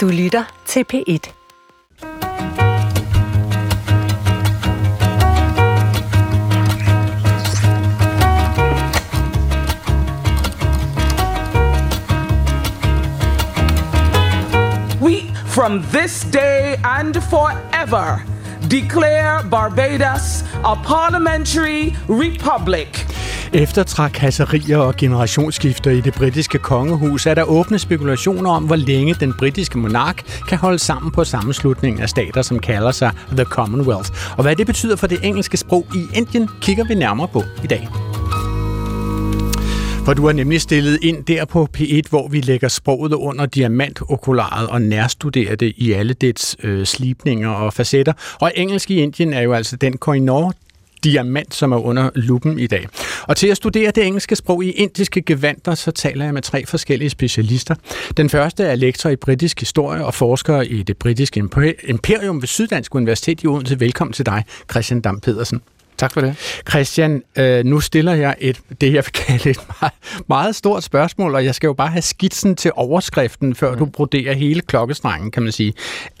Du lytter til P1. We, from this day and forever, declare Barbados a parliamentary republic. Efter trakasserier og generationsskifter i det britiske kongehus er der åbne spekulationer om, hvor længe den britiske monark kan holde sammen på sammenslutningen af stater, som kalder sig The Commonwealth. Og hvad det betyder for det engelske sprog i Indien, kigger vi nærmere på i dag. For du har nemlig stillet ind der på P1, hvor vi lægger sproget under diamantokularet og nærstuderer det i alle dets øh, slibninger og facetter. Og engelsk i Indien er jo altså den koinor diamant, som er under lupen i dag. Og til at studere det engelske sprog i indiske gevanter, så taler jeg med tre forskellige specialister. Den første er lektor i britisk historie og forsker i det britiske imperium ved Syddansk Universitet i Odense. Velkommen til dig, Christian Dam Pedersen. Tak for det. Christian, øh, nu stiller jeg et, det, jeg vil kalde et meget, meget stort spørgsmål, og jeg skal jo bare have skitsen til overskriften, før mm. du broderer hele klokkestrengen, kan man sige.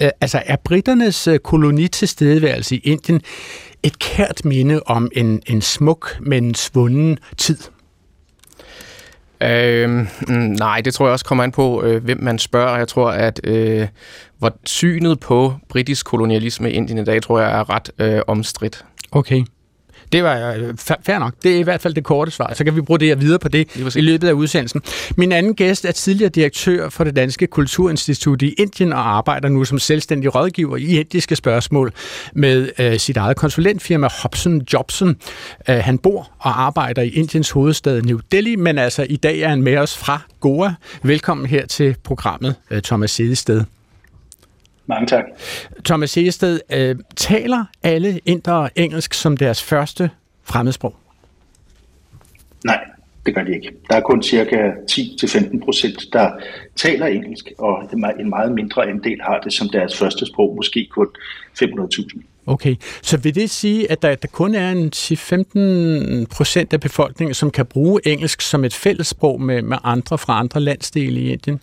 Øh, altså, er britternes øh, koloni tilstedeværelse i Indien et kært minde om en, en smuk, men svunden tid? Øh, nej, det tror jeg også kommer an på, øh, hvem man spørger. Jeg tror, at øh, hvor synet på britisk kolonialisme i Indien i dag, tror jeg er ret øh, omstridt. Okay. Det var øh, fair nok. Det er i hvert fald det korte svar. Så kan vi bruge det videre på det i løbet af udsendelsen. Min anden gæst er tidligere direktør for det Danske Kulturinstitut i Indien og arbejder nu som selvstændig rådgiver i indiske spørgsmål med øh, sit eget konsulentfirma Hobson Jobson. Øh, han bor og arbejder i Indiens hovedstad New Delhi, men altså i dag er han med os fra Goa. Velkommen her til programmet, øh, Thomas Sedested. Mange tak. Thomas Segested, øh, taler alle indere engelsk som deres første fremmedsprog? Nej, det gør de ikke. Der er kun cirka 10-15 procent, der taler engelsk, og en meget mindre andel har det som deres første sprog, måske kun 500.000. Okay, så vil det sige, at der, der kun er en 10-15 procent af befolkningen, som kan bruge engelsk som et fællessprog med, med andre fra andre landsdele i Indien?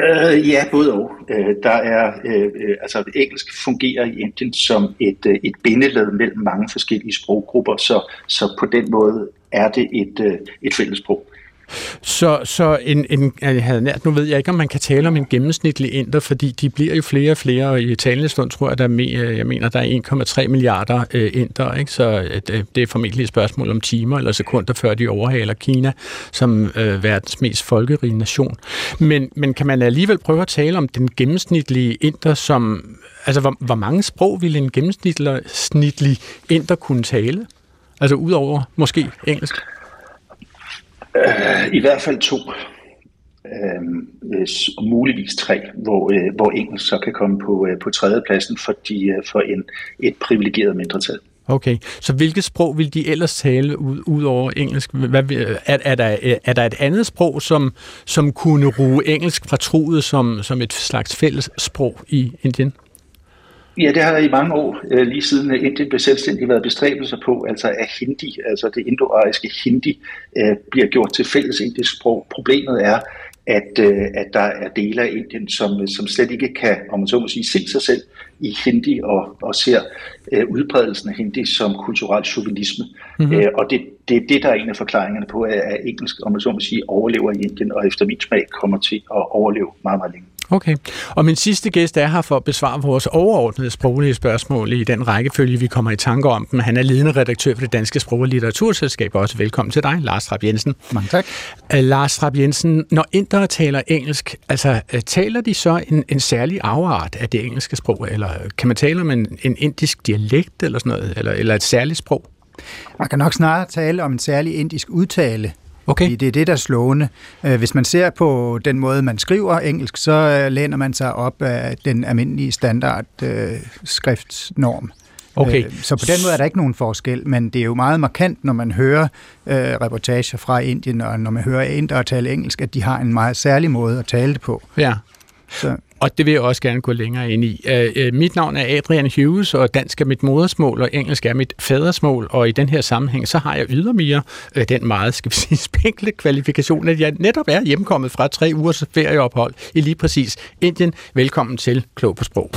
Uh, ja, både og. Uh, der er, uh, altså engelsk fungerer i Indien som et, uh, et bindeled mellem mange forskellige sproggrupper, så, så på den måde er det et, uh, et fællessprog. Så, så en, en, jeg havde nært, nu ved jeg ikke, om man kan tale om en gennemsnitlig inder, fordi de bliver jo flere og flere, og i talende stund tror jeg, der er mere, øh, jeg mener, der er 1,3 milliarder øh, inder, ikke? så øh, det, det er formentlig et spørgsmål om timer eller sekunder, før de overhaler Kina som øh, verdens mest folkerige nation. Men, men kan man alligevel prøve at tale om den gennemsnitlige inder, som, altså hvor, hvor mange sprog ville en gennemsnitlig inder kunne tale? Altså udover måske engelsk? Øh, I hvert fald to. Øh, og muligvis tre, hvor, øh, hvor engelsk så kan komme på, øh, på tredjepladsen for, de, øh, for en, et privilegeret mindretal. Okay, så hvilket sprog vil de ellers tale ud, ud over engelsk? Hvad, er, er, der, øh, er der et andet sprog, som, som kunne ruge engelsk fra truet som, som et slags fælles sprog i Indien? Ja, det har i mange år, øh, lige siden Indien blev selvstændig, været bestræbelser på, altså at hindi, altså det indoariske hindi, øh, bliver gjort til fælles indisk sprog. Problemet er, at, øh, at der er dele af Indien, som, som slet ikke kan, om man så må sige, se sig selv i hindi og, og ser udbredelsen af hindi som kulturel chauvinisme. Mm-hmm. og det, det er det, der er en af forklaringerne på, at, at engelsk, om man så må sige, overlever i Indien, og efter min smag kommer til at overleve meget, meget længe. Okay. Og min sidste gæst er her for at besvare vores overordnede sproglige spørgsmål i den rækkefølge, vi kommer i tanke om dem. Han er ledende redaktør for det Danske Sprog- og Litteraturselskab. Også velkommen til dig, Lars Trapp Jensen. Mange tak. Uh, Lars Trapp Jensen, når indere taler engelsk, altså uh, taler de så en, en særlig afart af det engelske sprog, eller kan man tale om en, en indisk dialekt eller sådan noget, eller, eller et særligt sprog? Man kan nok snarere tale om en særlig indisk udtale, Okay. Fordi det er det, der er slående. Øh, hvis man ser på den måde, man skriver engelsk, så øh, læner man sig op af den almindelige standard øh, skriftsnorm. Okay. Så på den måde er der ikke nogen forskel, men det er jo meget markant, når man hører øh, reportager fra Indien, og når man hører indere tale engelsk, at de har en meget særlig måde at tale det på. Ja. Så og det vil jeg også gerne gå længere ind i. Øh, øh, mit navn er Adrian Hughes, og dansk er mit modersmål, og engelsk er mit fadersmål, og i den her sammenhæng, så har jeg ydermere øh, den meget, skal vi sige, spinkle kvalifikation, at jeg netop er hjemkommet fra tre ugers ferieophold i lige præcis Indien. Velkommen til Klog på Sprog.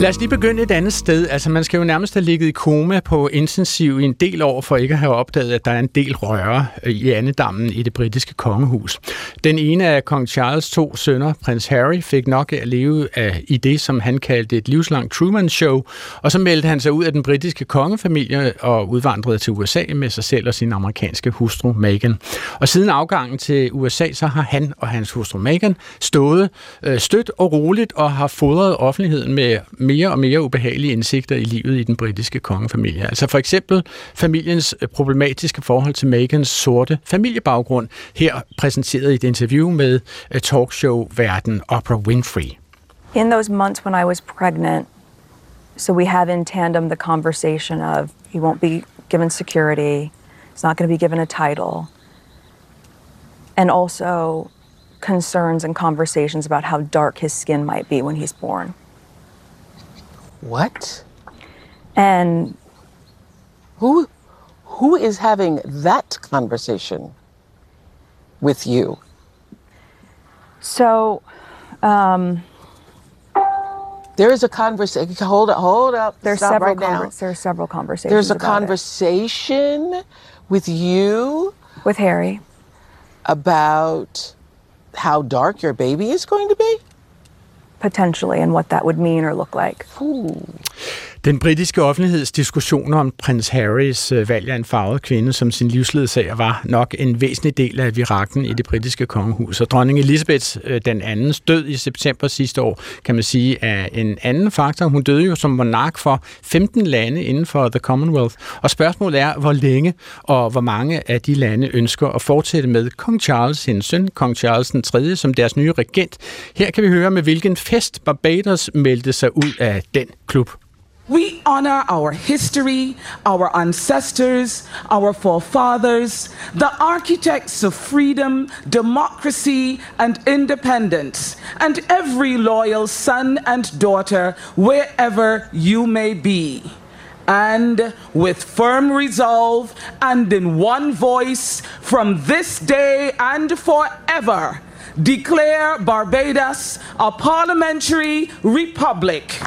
Lad os lige begynde et andet sted. Altså, man skal jo nærmest have ligget i koma på intensiv i en del år, for ikke at have opdaget, at der er en del røre i andedammen i det britiske kongehus. Den ene af kong Charles to sønner, prins Harry, fik nok at leve af, i det, som han kaldte et livslangt Truman-show, og så meldte han sig ud af den britiske kongefamilie og udvandrede til USA med sig selv og sin amerikanske hustru Meghan. Og siden afgangen til USA, så har han og hans hustru Meghan stået øh, stødt og roligt og har fodret offentligheden med mere og mere ubehagelige indsigter i livet i den britiske kongefamilie. Altså for eksempel familiens øh, problematiske forhold til Megans sorte familiebaggrund, her præsenteret i et interview med øh, talkshow-verden Oprah Winfrey. In those months when I was pregnant, so we have in tandem the conversation of he won't be given security, he's not going to be given a title, and also concerns and conversations about how dark his skin might be when he's born. What? And Who who is having that conversation with you? so um, There is a conversation. Hold up, hold up. there's Stop several right conver- there's several conversations. There's a about it. conversation with you with Harry. about how dark your baby is going to be. Potentially and what that would mean or look like. Den britiske offentligheds diskussioner om prins Harrys øh, valg af en farvet kvinde som sin livsledsager var nok en væsentlig del af virakken i det britiske kongehus. Og dronning Elizabeth øh, den anden død i september sidste år, kan man sige, er en anden faktor. Hun døde jo som monark for 15 lande inden for The Commonwealth. Og spørgsmålet er, hvor længe og hvor mange af de lande ønsker at fortsætte med kong Charles, hendes søn, kong Charles den 3., som deres nye regent. Her kan vi høre, med hvilken fest Barbados meldte sig ud af den klub. We honor our history, our ancestors, our forefathers, the architects of freedom, democracy, and independence, and every loyal son and daughter, wherever you may be. And with firm resolve and in one voice, from this day and forever, declare Barbados a parliamentary republic.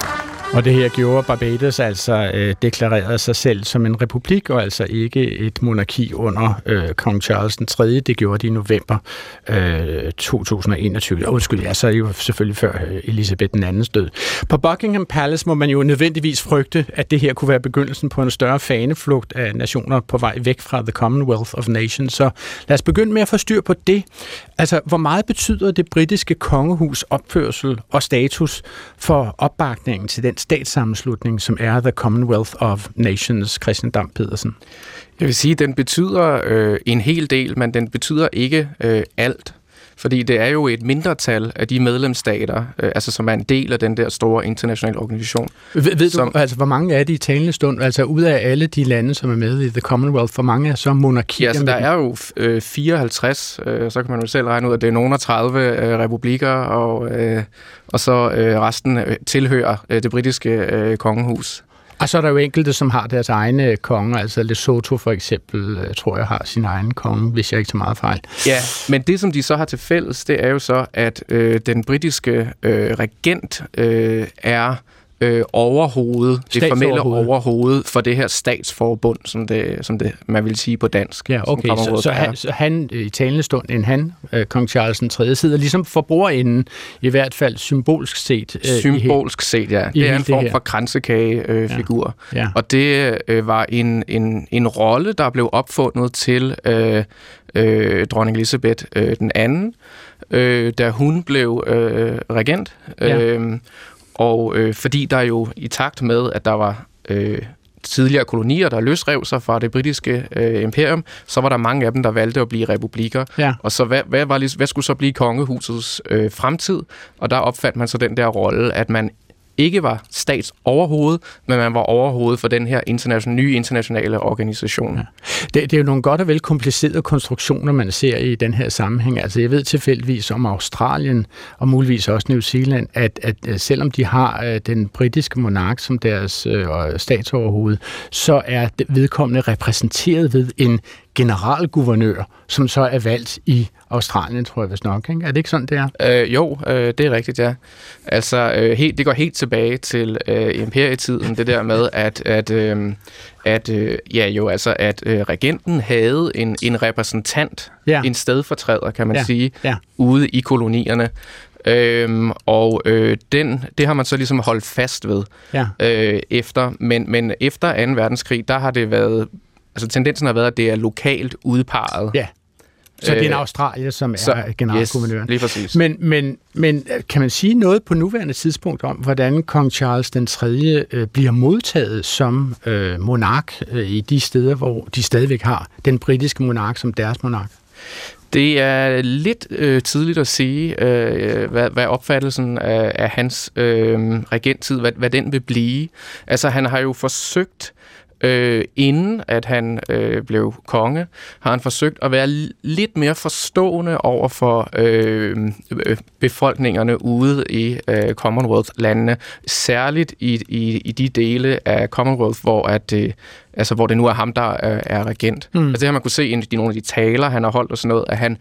Og det her gjorde Barbados altså øh, deklarerede sig selv som en republik, og altså ikke et monarki under øh, kong Charles den 3. Det gjorde de i november øh, 2021. Undskyld, ja, så er det jo selvfølgelig før øh, Elisabeth den andens død. På Buckingham Palace må man jo nødvendigvis frygte, at det her kunne være begyndelsen på en større faneflugt af nationer på vej væk fra The Commonwealth of Nations. Så lad os begynde med at få styr på det. Altså, hvor meget betyder det britiske kongehus opførsel og status for opbakningen til den statssammenslutning, som er The Commonwealth of Nations, Christian Dam Pedersen? Jeg vil sige, at den betyder øh, en hel del, men den betyder ikke øh, alt. Fordi det er jo et mindretal af de medlemsstater, øh, altså som er en del af den der store internationale organisation. Ved, ved Som- du, altså, hvor mange er det i talende stund? Altså, ud af alle de lande, som er med i The Commonwealth, hvor mange er så monarkier? Ja, med der er jo øh, 54, øh, så kan man jo selv regne ud, at det er nogle af 30 øh, republikker, og, øh, og så øh, resten øh, tilhører øh, det britiske øh, kongehus. Og så er der jo enkelte, som har deres egne konger, altså Lesotho for eksempel, øh, tror jeg har sin egen konge, hvis jeg ikke tager meget fejl. Ja, men det som de så har til fælles, det er jo så, at øh, den britiske øh, regent øh, er øh, overhovedet, det formelle overhoved for det her statsforbund, som det, som det man vil sige på dansk. Ja, okay, så, så, han, så han øh, i talende stund, end han, øh, kong Charles den 3., sidder ligesom for bordenden, i hvert fald symbolsk set. øh, Symbolsk set, ja. Det er en form for kransekagefigur. Øh, Ja. figur. Ja. Og det øh, var en, en, en rolle, der blev opfundet til øh, øh, dronning Elisabeth øh, den anden, øh, da hun blev øh, regent. Ja. Og øh, fordi der jo i takt med, at der var øh, tidligere kolonier, der løsrev sig fra det britiske øh, imperium, så var der mange af dem, der valgte at blive republikker. Ja. Og så hvad, hvad, var, hvad skulle så blive kongehusets øh, fremtid? Og der opfandt man så den der rolle, at man ikke var statsoverhoved, men man var overhoved for den her internationale, nye internationale organisation. Ja. Det, det er jo nogle godt og vel komplicerede konstruktioner, man ser i den her sammenhæng. Altså jeg ved tilfældigvis om Australien og muligvis også New Zealand, at, at øh, selvom de har øh, den britiske monark som deres øh, statsoverhoved, så er vedkommende repræsenteret ved en generalguvernør, som så er valgt i Australien, tror jeg vist nok. Ikke? Er det ikke sådan, det er? Øh, jo, øh, det er rigtigt, ja. Altså, øh, helt, det går helt tilbage til øh, imperietiden, det der med, at, at, øh, at øh, ja, jo, altså, at øh, regenten havde en, en repræsentant, ja. en stedfortræder, kan man ja. sige, ja. ude i kolonierne. Øhm, og øh, den, det har man så ligesom holdt fast ved ja. øh, efter. Men, men efter 2. verdenskrig, der har det været altså tendensen har været, at det er lokalt udpeget. Ja. Så det er en øh, Australier, som så, er generalguvernøren. Yes, lige præcis. Men, men, men kan man sige noget på nuværende tidspunkt om, hvordan kong Charles den 3. Øh, bliver modtaget som øh, monark øh, i de steder, hvor de stadigvæk har den britiske monark som deres monark? Det er lidt øh, tidligt at sige, øh, hvad, hvad opfattelsen af, af hans øh, regenttid, hvad, hvad den vil blive. Altså, han har jo forsøgt øh, inden at han øh, blev konge, har han forsøgt at være lidt mere forstående over for øh, øh, befolkningerne ude i øh, Commonwealth-landene, særligt i, i, i de dele af Commonwealth, hvor at øh, altså hvor det nu er ham, der er, er regent. Mm. Altså det har man kunne se i nogle af de taler, han har holdt og sådan noget, at han,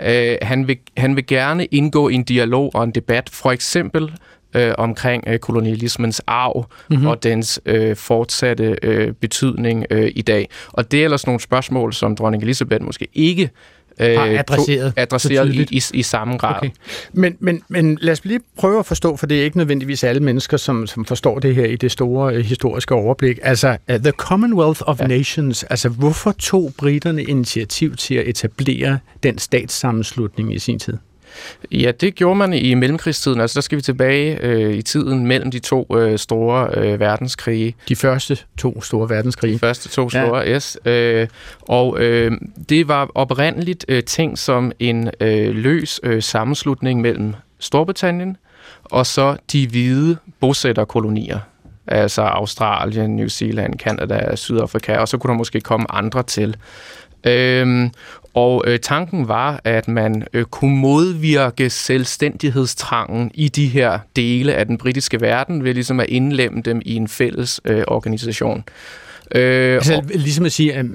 øh, han, vil, han vil gerne indgå i en dialog og en debat, for eksempel øh, omkring øh, kolonialismens arv mm-hmm. og dens øh, fortsatte øh, betydning øh, i dag. Og det er ellers nogle spørgsmål, som dronning Elisabeth måske ikke øh, har adresseret, adresseret i, i, i samme grad. Okay. Men, men, men lad os lige prøve at forstå, for det er ikke nødvendigvis alle mennesker, som, som forstår det her i det store uh, historiske overblik. Altså, uh, The Commonwealth of ja. Nations, altså hvorfor tog britterne initiativ til at etablere den statssammenslutning i sin tid? Ja, det gjorde man i mellemkrigstiden. Altså, der skal vi tilbage øh, i tiden mellem de to øh, store øh, verdenskrige. De første to store verdenskrige. De første to store, ja. yes. Øh, og øh, det var oprindeligt øh, tænkt som en øh, løs øh, sammenslutning mellem Storbritannien og så de hvide bosætterkolonier altså Australien, New Zealand, Canada, Sydafrika, og så kunne der måske komme andre til. Øhm, og øh, tanken var, at man øh, kunne modvirke selvstændighedstrangen i de her dele af den britiske verden ved ligesom at indlemme dem i en fælles øh, organisation. Øh, altså, og, ligesom at sige,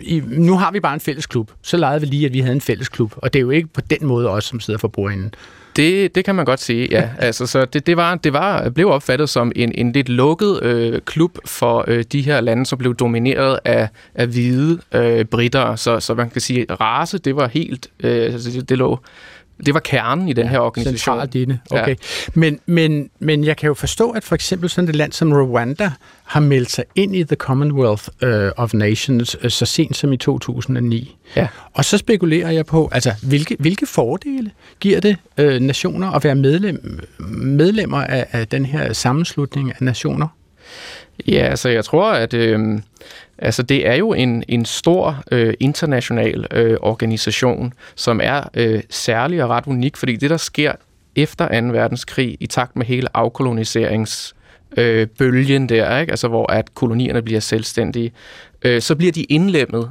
i, nu har vi bare en fælles klub. Så legede vi lige, at vi havde en fælles klub. Og det er jo ikke på den måde os, som sidder for bordenden. Det, det kan man godt sige, ja. altså, så det, det, var, det var, blev opfattet som en, en lidt lukket øh, klub for øh, de her lande, som blev domineret af, af hvide øh, britter. Så, så man kan sige, at race, det var helt... Øh, altså, det, det lå det var kernen i den her organisation. Centralt i det, okay. Ja. Men, men, men jeg kan jo forstå, at for eksempel sådan et land som Rwanda har meldt sig ind i The Commonwealth uh, of Nations uh, så sent som i 2009. Ja. Og så spekulerer jeg på, altså hvilke, hvilke fordele giver det uh, nationer at være medlem, medlemmer af, af den her sammenslutning af nationer? Ja, altså jeg tror, at... Øh, Altså det er jo en, en stor øh, international øh, organisation, som er øh, særlig og ret unik, fordi det der sker efter 2. verdenskrig i takt med hele afkoloniserings øh, bølgen der, ikke? Altså, hvor at kolonierne bliver selvstændige, øh, så bliver de indlemmet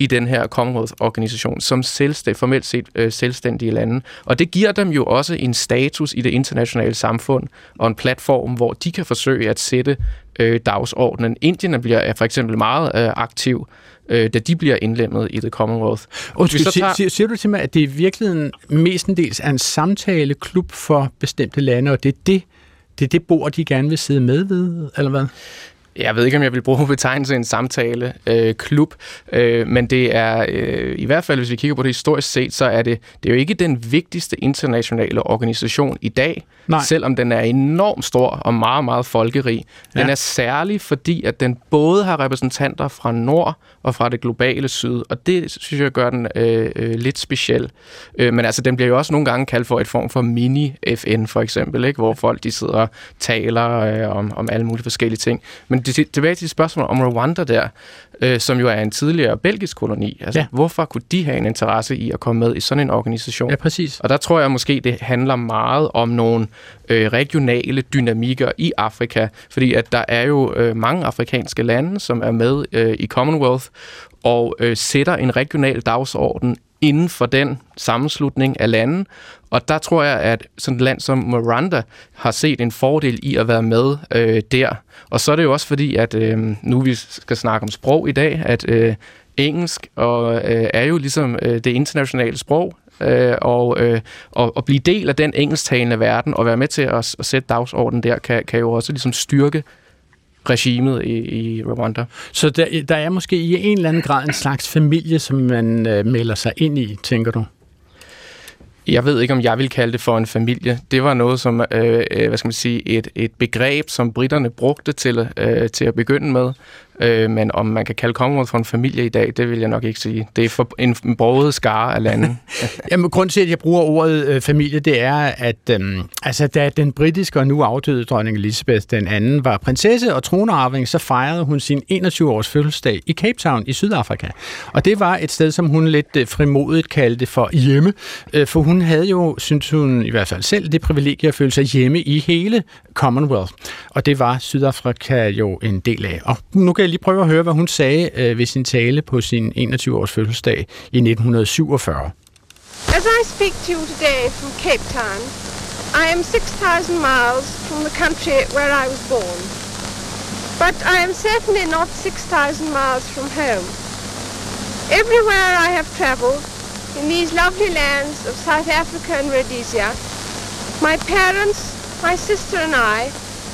i den her Commonwealth-organisation som selvstænd, formelt set øh, selvstændige lande. Og det giver dem jo også en status i det internationale samfund og en platform, hvor de kan forsøge at sætte øh, dagsordenen. Indien bliver er for eksempel meget øh, aktiv, øh, da de bliver indlemmet i The Commonwealth. Og så tager... siger, siger du til mig, at det i virkeligheden mestendels er en samtaleklub for bestemte lande, og det er det, det er det bord, de gerne vil sidde med ved, eller hvad? Jeg ved ikke, om jeg vil bruge betegnelse en samtale øh, klub, øh, men det er øh, i hvert fald, hvis vi kigger på det historisk set, så er det, det er jo ikke den vigtigste internationale organisation i dag, Nej. selvom den er enormt stor og meget, meget folkerig. Den ja. er særlig, fordi at den både har repræsentanter fra nord og fra det globale syd. Og det synes jeg gør den øh, øh, lidt speciel. Øh, men altså, den bliver jo også nogle gange kaldt for et form for mini-FN, for eksempel, ikke? hvor folk de sidder og taler øh, om, om alle mulige forskellige ting. Men det, tilbage til spørgsmålet om Rwanda der, øh, som jo er en tidligere belgisk koloni. Altså, Ja. Hvorfor kunne de have en interesse i at komme med i sådan en organisation? Ja, præcis. Og der tror jeg måske, det handler meget om nogle øh, regionale dynamikker i Afrika, fordi at der er jo øh, mange afrikanske lande, som er med øh, i Commonwealth og øh, sætter en regional dagsorden inden for den sammenslutning af lande. Og der tror jeg, at sådan et land som Miranda har set en fordel i at være med øh, der. Og så er det jo også fordi, at øh, nu vi skal snakke om sprog i dag, at øh, engelsk og, øh, er jo ligesom øh, det internationale sprog, øh, og, øh, og, og blive del af den engelsktalende verden og være med til at, at sætte dagsordenen der, kan, kan jo også ligesom styrke regimet i, i Rwanda. Så der, der er måske i en eller anden grad en slags familie, som man øh, melder sig ind i, tænker du? Jeg ved ikke, om jeg vil kalde det for en familie. Det var noget som, øh, øh, hvad skal man sige, et, et begreb, som britterne brugte til, øh, til at begynde med. Øh, men om man kan kalde Commonwealth for en familie i dag, det vil jeg nok ikke sige. Det er for en, en broget skare af lande. Jamen, grund til, at jeg bruger ordet øh, familie, det er, at øh, altså, da den britiske og nu afdøde dronning Elizabeth den anden var prinsesse og tronarving, så fejrede hun sin 21-års fødselsdag i Cape Town i Sydafrika. Og det var et sted, som hun lidt øh, frimodigt kaldte for hjemme, øh, for hun havde jo, synes hun i hvert fald selv, det privilegie at føle sig hjemme i hele Commonwealth. Og det var Sydafrika jo en del af. Og nu kan jeg lige prøve at høre, hvad hun sagde øh, ved sin tale på sin 21-års fødselsdag i 1947. As I speak to you today from Cape Town, I am 6,000 miles from the country where I was born. But I am certainly not 6,000 miles from home. Everywhere I have traveled, in these lovely lands of South Africa and Rhodesia, my parents, my sister and I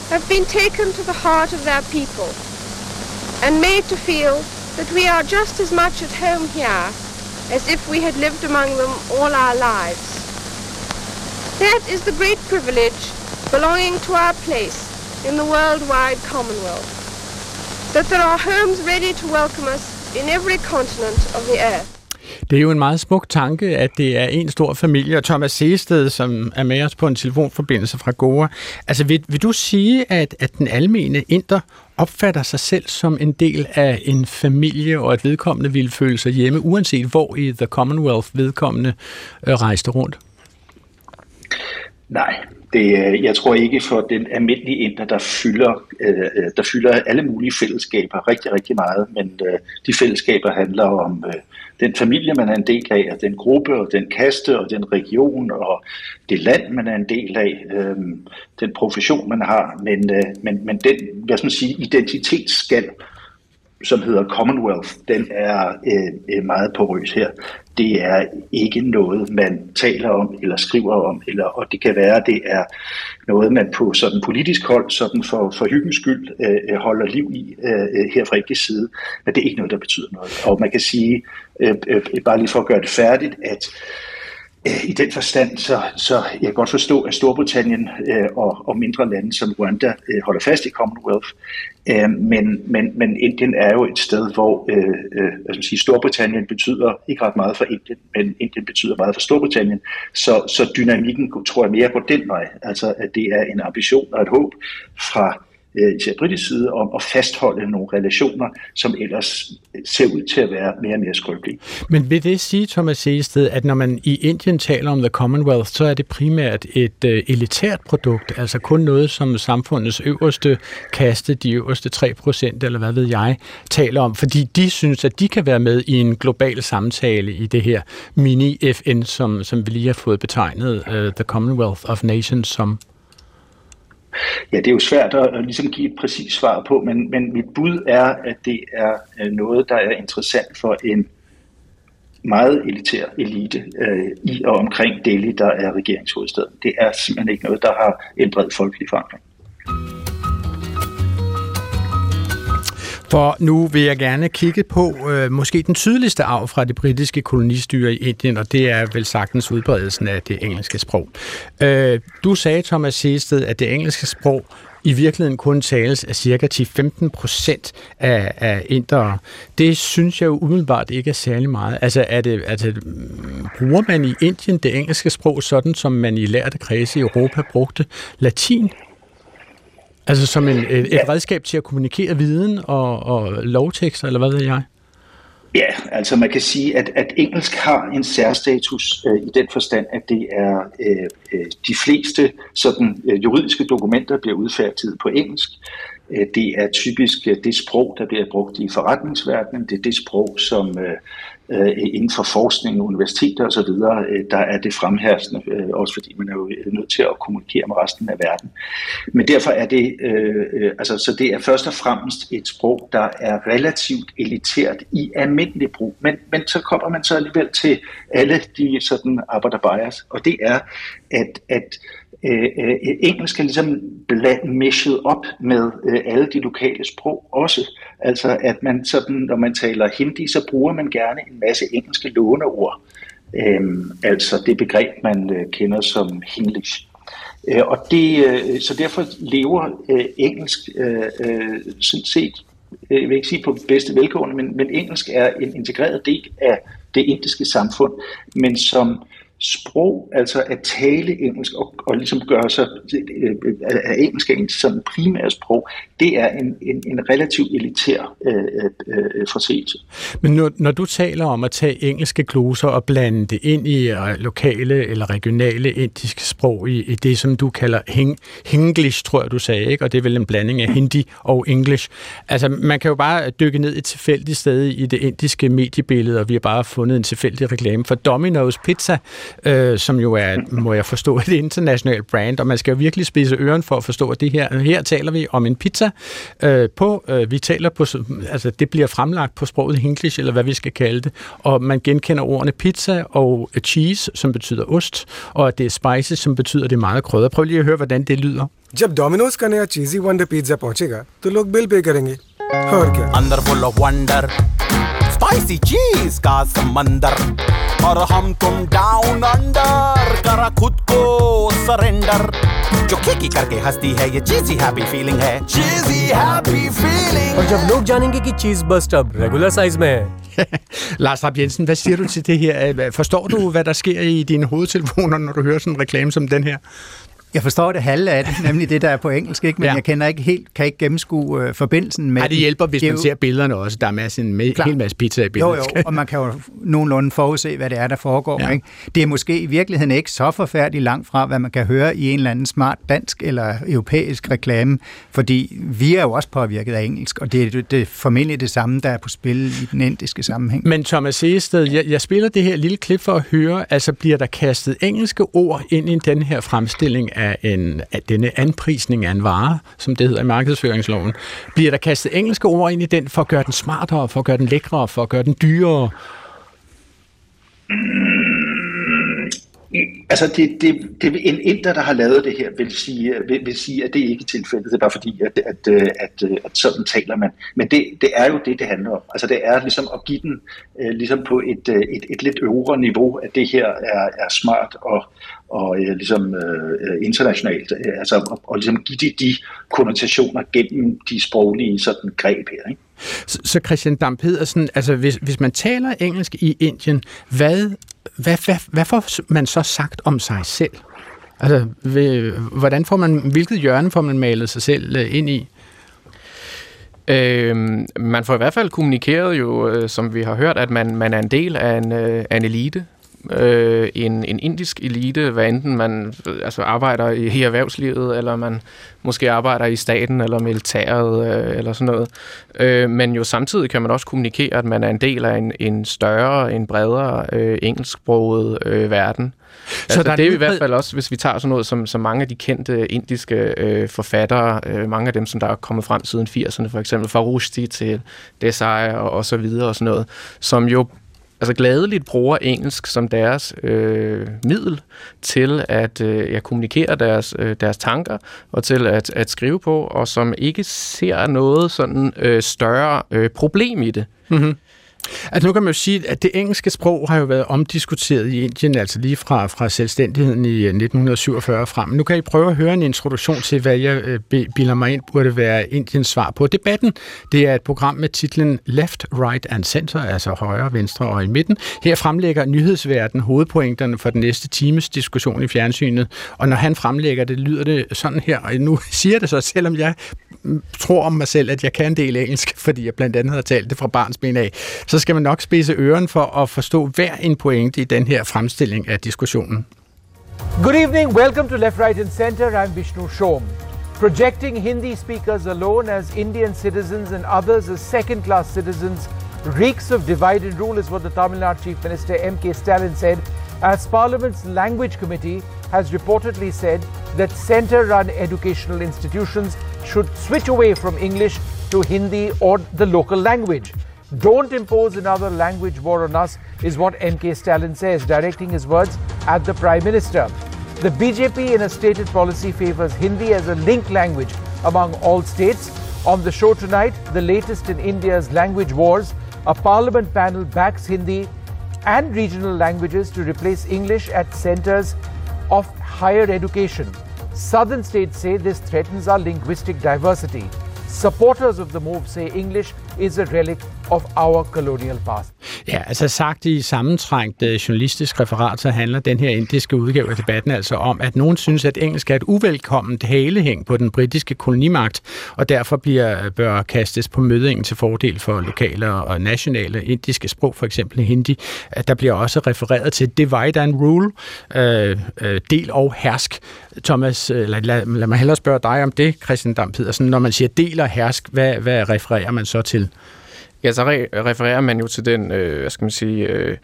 have been taken to the heart of their people and made to feel that we are just as much at home here as if we had lived among them all our lives. That is the great privilege belonging to our place in the worldwide Commonwealth. That there are homes ready to welcome us in every continent of the earth. Det er jo en meget smuk tanke, at det er en stor familie, og Thomas Seested, som er med os på en telefonforbindelse fra Goa. Altså, vil, vil du sige, at, at den almene inder opfatter sig selv som en del af en familie, og at vedkommende ville føle sig hjemme, uanset hvor i The Commonwealth vedkommende øh, rejste rundt? Nej, det, øh, jeg tror ikke for den almindelige inder, der fylder, øh, øh, der fylder alle mulige fællesskaber rigtig, rigtig meget, men øh, de fællesskaber handler om øh, den familie, man er en del af, og den gruppe, og den kaste, og den region, og det land, man er en del af, øh, den profession, man har, men, øh, men, men den, hvad skal man sige, identitetsskal, som hedder Commonwealth, den er øh, øh, meget porøs her. Det er ikke noget, man taler om eller skriver om, eller, og det kan være, at det er noget, man på sådan politisk hold, sådan for, for hyggens skyld, øh, øh holder liv i øh, øh her fra ikke side, men det er ikke noget, der betyder noget. Og man kan sige, øh, øh, bare lige for at gøre det færdigt, at i den forstand, så, så jeg kan godt forstå, at Storbritannien øh, og, og mindre lande som Rwanda øh, holder fast i Commonwealth. Øh, men, men, men Indien er jo et sted, hvor øh, øh, altså sige, Storbritannien betyder ikke ret meget for Indien, men Indien betyder meget for Storbritannien. Så, så dynamikken tror jeg mere går den vej. Altså, at det er en ambition og et håb fra Øh, især britisk side om at fastholde nogle relationer, som ellers ser ud til at være mere og mere skrøbelige. Men vil det sige, Thomas Seested, at når man i Indien taler om The Commonwealth, så er det primært et øh, elitært produkt, altså kun noget, som samfundets øverste kaste, de øverste 3%, eller hvad ved jeg, taler om, fordi de synes, at de kan være med i en global samtale i det her mini-FN, som, som vi lige har fået betegnet uh, The Commonwealth of Nations som. Ja, det er jo svært at, at ligesom give et præcist svar på, men, men mit bud er, at det er øh, noget, der er interessant for en meget elitær elite øh, i og omkring Delhi, der er regeringshovedstaden. Det er simpelthen ikke noget, der har en bred folkelig forankring. For nu vil jeg gerne kigge på øh, måske den tydeligste arv fra det britiske kolonistyre i Indien, og det er vel sagtens udbredelsen af det engelske sprog. Øh, du sagde, Thomas Sested, at det engelske sprog i virkeligheden kun tales af cirka 10-15 procent af, af indere. Det synes jeg jo umiddelbart ikke er særlig meget. Altså, er det, altså, bruger man i Indien det engelske sprog sådan, som man i lærte kredse i Europa brugte latin? Altså som en, et, et redskab til at kommunikere viden og, og lovtekster, eller hvad ved jeg? Ja, altså man kan sige, at, at engelsk har en særstatus øh, i den forstand, at det er øh, øh de fleste sådan, øh, juridiske dokumenter bliver udfærdiget på engelsk. Øh, det er typisk øh, det sprog, der bliver brugt i forretningsverdenen. Det er det sprog, som øh, inden for forskning, universiteter osv., der er det fremherskende, også fordi man er jo nødt til at kommunikere med resten af verden. Men derfor er det, altså, så det er først og fremmest et sprog, der er relativt elitært i almindelig brug. Men, men så kommer man så alligevel til alle de sådan arbejderbias, og det er, at, at Øh, øh, øh, engelsk er ligesom meshet op med øh, alle de lokale sprog også. Altså at man sådan, når man taler hindi, så bruger man gerne en masse engelske låneord. Øh, altså det begreb, man øh, kender som hinglish. Øh, og det, øh, så derfor lever øh, engelsk øh, øh, sådan set, øh, jeg vil ikke sige på bedste velgående, men, men engelsk er en integreret del af det indiske samfund, men som sprog, altså at tale engelsk og, og ligesom gøre sig øh, øh, af engelsk en som primære sprog, det er en, en, en relativt elitær øh, øh, øh, forseelse. Men når, når du taler om at tage engelske gloser og blande det ind i lokale eller regionale indiske sprog i, i det, som du kalder hing, Hinglish, tror jeg du sagde, ikke? og det er vel en blanding af hindi og english. Altså man kan jo bare dykke ned et tilfældigt sted i det indiske mediebillede, og vi har bare fundet en tilfældig reklame for Domino's Pizza, øh, som jo er, må jeg forstå, et internationalt brand, og man skal jo virkelig spise øren for at forstå, at det her, her taler vi om en pizza øh, på, øh, vi taler på, altså det bliver fremlagt på sproget English, eller hvad vi skal kalde det, og man genkender ordene pizza og cheese, som betyder ost, og at det er spicy, som betyder, det er meget krydder. Prøv lige at høre, hvordan det lyder. जब Domino's का नया चीजी wonder pizza पहुंचेगा तो लोग bill pay करेंगे और क्या अंदर फुल ऑफ वंडर स्पाइसी चीज का समंदर और हम तुम डाउन अंडर करा खुद को सरेंडर जो की करके हंसती है ये चीजी हैप्पी फीलिंग है चीजी हैप्पी फीलिंग और जब लोग जानेंगे कि चीज बस्ट अब रेगुलर साइज में है Lars Rapp Jensen, hvad siger du til det her? Forstår du, hvad der sker i dine hovedtelefoner, når du hører sådan en reklame som den her? Jeg forstår det halve af det, nemlig det, der er på engelsk, ikke? men ja. jeg kender ikke helt, kan ikke gennemskue øh, forbindelsen med... Nej, det hjælper, hvis man ser billederne også. Der er masser, en med, hel masse pizza i billedet. Jo, jo, og man kan jo nogenlunde forudse, hvad det er, der foregår. Ja. Ikke? Det er måske i virkeligheden ikke så forfærdeligt langt fra, hvad man kan høre i en eller anden smart dansk eller europæisk reklame, fordi vi er jo også påvirket af engelsk, og det er, det er formentlig det samme, der er på spil i den indiske sammenhæng. Men Thomas Seested, jeg, jeg spiller det her lille klip for at høre, altså bliver der kastet engelske ord ind i den her fremstilling af en af denne anprisning af en vare, som det hedder i markedsføringsloven, bliver der kastet engelske ord ind i den for at gøre den smartere, for at gøre den lækrere, for at gøre den dyrere? Altså, det, det, det, en inder, der har lavet det her, vil sige, vil, vil sige at det ikke er tilfældet. Det er bare fordi, at, at, at, at sådan taler man. Men det, det er jo det, det handler om. Altså, det er ligesom at give den øh, ligesom på et, øh, et, et lidt øvre niveau, at det her er, er smart og, og øh, ligesom internationalt. Altså, og, og ligesom give de, de konnotationer gennem de sproglige sådan, greb her. Ikke? Så, Christian Dam Pedersen, altså hvis, hvis man taler engelsk i Indien, hvad hvad, hvad, hvad får man så sagt om sig selv? Altså, ved, hvordan får man, hvilket hjørne får man malet sig selv øh, ind i? Øhm, man får i hvert fald kommunikeret jo, øh, som vi har hørt, at man, man er en del af en, øh, af en elite. Øh, en, en indisk elite, hvad enten man altså arbejder i, i erhvervslivet, eller man måske arbejder i staten eller militæret øh, eller sådan noget. Øh, men jo samtidig kan man også kommunikere, at man er en del af en, en større, en bredere øh, engelsksproget øh, verden. Så altså, der det er i hvert fald også, hvis vi tager sådan noget som, som mange af de kendte indiske øh, forfattere, øh, mange af dem, som der er kommet frem siden 80'erne, for eksempel fra Rushdie til Desai og, og så videre og sådan noget, som jo altså gladeligt bruger engelsk som deres øh, middel til at øh, ja, kommunikere deres, øh, deres tanker og til at, at skrive på, og som ikke ser noget sådan øh, større øh, problem i det. Mm-hmm. Altså nu kan man jo sige, at det engelske sprog har jo været omdiskuteret i Indien, altså lige fra, fra selvstændigheden i øh, 1947 frem. Nu kan I prøve at høre en introduktion til, hvad jeg øh, bilder mig ind burde være Indiens svar på debatten. Det er et program med titlen Left, Right and Center, altså højre, venstre og i midten. Her fremlægger nyhedsverden hovedpointerne for den næste times diskussion i fjernsynet, og når han fremlægger det, lyder det sådan her, og nu siger det så, selvom jeg tror om mig selv, at jeg kan en del engelsk, fordi jeg blandt andet har talt det fra barnsben af, så skal man nok spise øren for at forstå hver en pointe i den her fremstilling af diskussionen. Good evening, welcome to Left, Right and Center. I'm Vishnu Shom. Projecting Hindi speakers alone as Indian citizens and others as second-class citizens reeks of divide and rule is what the Tamil Nadu Chief Minister M.K. Stalin said as Parliament's Language Committee has reportedly said that centre-run educational institutions should switch away from English to Hindi or the local language. Don't impose another language war on us, is what MK Stalin says, directing his words at the Prime Minister. The BJP, in a stated policy, favours Hindi as a link language among all states. On the show tonight, the latest in India's language wars, a parliament panel backs Hindi and regional languages to replace English at centres of higher education. Southern states say this threatens our linguistic diversity. Supporters of the move say English is a relic of our colonial past. Ja, altså sagt i sammentrængt øh, journalistisk referat, så handler den her indiske udgave af debatten altså om, at nogen synes, at engelsk er et uvelkomment halehæng på den britiske kolonimagt, og derfor bliver, øh, bør kastes på mødingen til fordel for lokale og nationale indiske sprog, for eksempel hindi. Der bliver også refereret til divide and rule, øh, øh del og hersk. Thomas, lad, lad, lad mig hellere spørge dig om det, Christian Dam Pedersen. Når man siger del og hersk, hvad, hvad refererer man så til? Ja, så re- refererer man jo til den, øh, hvad skal man sige, øh,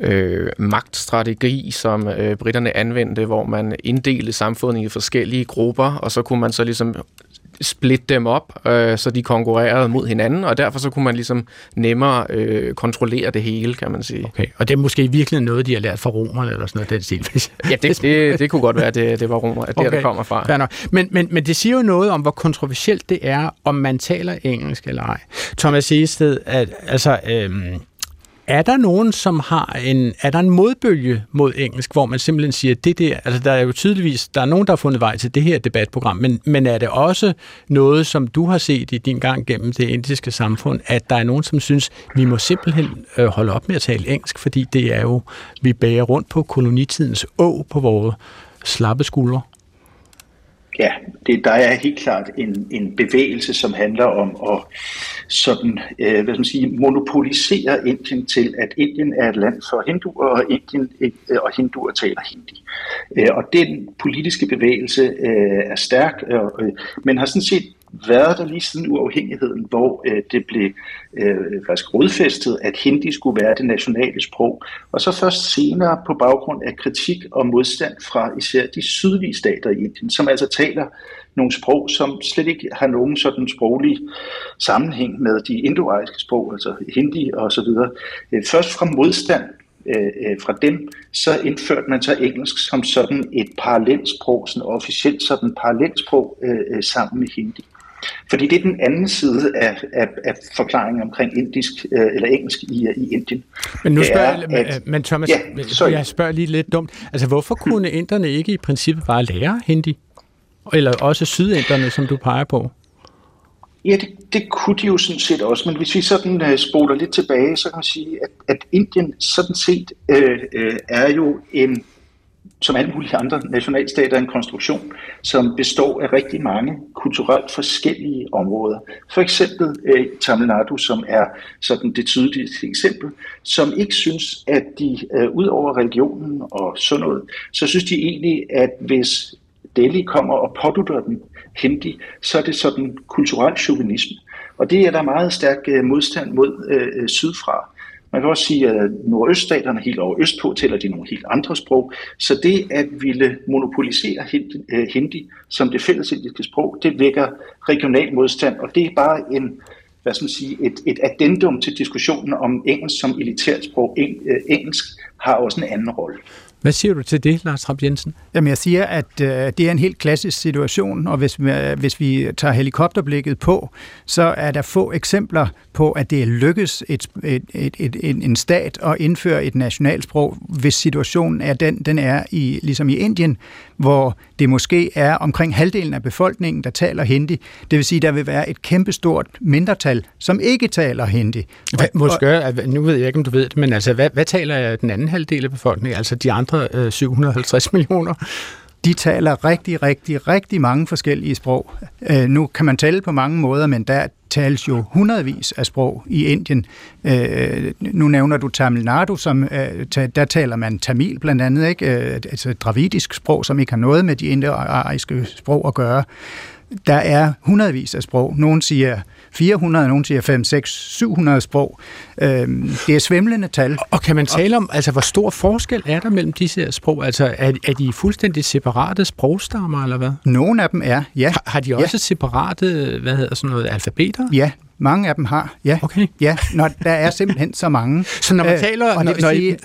øh, magtstrategi, som øh, britterne anvendte, hvor man inddelte samfundet i forskellige grupper, og så kunne man så ligesom splitte dem op, øh, så de konkurrerede mod hinanden, og derfor så kunne man ligesom nemmere øh, kontrollere det hele, kan man sige. Okay, og det er måske virkelig noget, de har lært fra romerne, eller sådan noget, den stil. ja, det, det, det kunne godt være, at det, det var romer, at det okay. der kommer fra. Men, men, men det siger jo noget om, hvor kontroversielt det er, om man taler engelsk eller ej. Thomas Ested, at, altså... Øh, er der nogen, som har en, er der en modbølge mod engelsk, hvor man simpelthen siger, det der, altså der er jo tydeligvis, der er nogen, der har fundet vej til det her debatprogram, men, men er det også noget, som du har set i din gang gennem det indiske samfund, at der er nogen, som synes, vi må simpelthen øh, holde op med at tale engelsk, fordi det er jo, vi bærer rundt på kolonitidens å på vores slappe skuldre? Ja, det, der er helt klart en, en bevægelse, som handler om at sådan, øh, hvad skal man sige, monopolisere Indien til, at Indien er et land for hinduer, og, Indien, øh, og hinduer taler hindi. Øh, og den politiske bevægelse øh, er stærk, øh, øh men har sådan set været der lige siden uafhængigheden, hvor øh, det blev øh, faktisk rodfæstet, at hindi skulle være det nationale sprog. Og så først senere på baggrund af kritik og modstand fra især de sydlige stater i Indien, som altså taler nogle sprog, som slet ikke har nogen sådan sproglig sammenhæng med de indoariske sprog, altså hindi og så videre. Øh, først fra modstand øh, øh, fra dem, så indførte man så engelsk som sådan et parallelsprog, sådan officielt sådan parallelsprog øh, øh sammen med hindi. Fordi det er den anden side af, af, af forklaringen omkring indisk øh, eller engelsk i, i Indien. Men nu spørger jeg, at, men Thomas, ja, jeg spørger lige lidt dumt. Altså, hvorfor kunne inderne ikke i princippet bare lære hindi? Eller også sydinderne, som du peger på? Ja, det, det kunne de jo sådan set også, men hvis vi sådan uh, spoler lidt tilbage, så kan man sige, at, at Indien sådan set uh, uh, er jo en som alle mulige andre nationalstater, en konstruktion, som består af rigtig mange kulturelt forskellige områder. For eksempel eh, Tamil Nadu, som er sådan det tydeligste eksempel, som ikke synes, at de, eh, ud over religionen og sådan noget, så synes de egentlig, at hvis Delhi kommer og pådutter dem hindi, så er det sådan kulturel chauvinisme. Og det er der meget stærk øh, modstand mod øh, sydfra. Man kan også sige, at nordøststaterne helt over østpå tæller de nogle helt andre sprog. Så det at ville monopolisere øh, hindi som det fælles indiske sprog, det vækker regional modstand, og det er bare en hvad skal man sige, et, et addendum til diskussionen om engelsk som elitært sprog. Eng, øh, engelsk har også en anden rolle. Hvad siger du til det, Lars Trapp Jensen? Jamen, jeg siger, at øh, det er en helt klassisk situation, og hvis, øh, hvis vi tager helikopterblikket på, så er der få eksempler på, at det er lykkes et, et, et, et, en stat at indføre et nationalsprog, hvis situationen er den, den er i, ligesom i Indien, hvor det måske er omkring halvdelen af befolkningen, der taler hindi. Det vil sige, der vil være et kæmpestort mindretal, som ikke taler hindi. Hvad, måske, nu ved jeg ikke, om du ved det, men altså, hvad, hvad taler den anden halvdel af befolkningen, altså de andre øh, 750 millioner? De taler rigtig, rigtig, rigtig mange forskellige sprog. Øh, nu kan man tale på mange måder, men der tales jo hundredvis af sprog i Indien. Øh, nu nævner du Tamil Nadu, som, øh, der taler man tamil blandt andet, ikke? Øh, altså dravidisk sprog, som ikke har noget med de indoariske sprog at gøre. Der er hundredvis af sprog. Nogle siger 400, nogen siger 5, 6, 700 sprog. Øhm, det er svimlende tal. Og kan man tale om, altså hvor stor forskel er der mellem disse her sprog? Altså er, er de fuldstændig separate sprogstammer, eller hvad? Nogle af dem er, ja. Har, har de også ja. separate, hvad hedder sådan noget, alfabeter? Ja, mange af dem har, ja. Okay. Ja, når der er simpelthen så mange. Så når man øh, taler... Og når, når sige,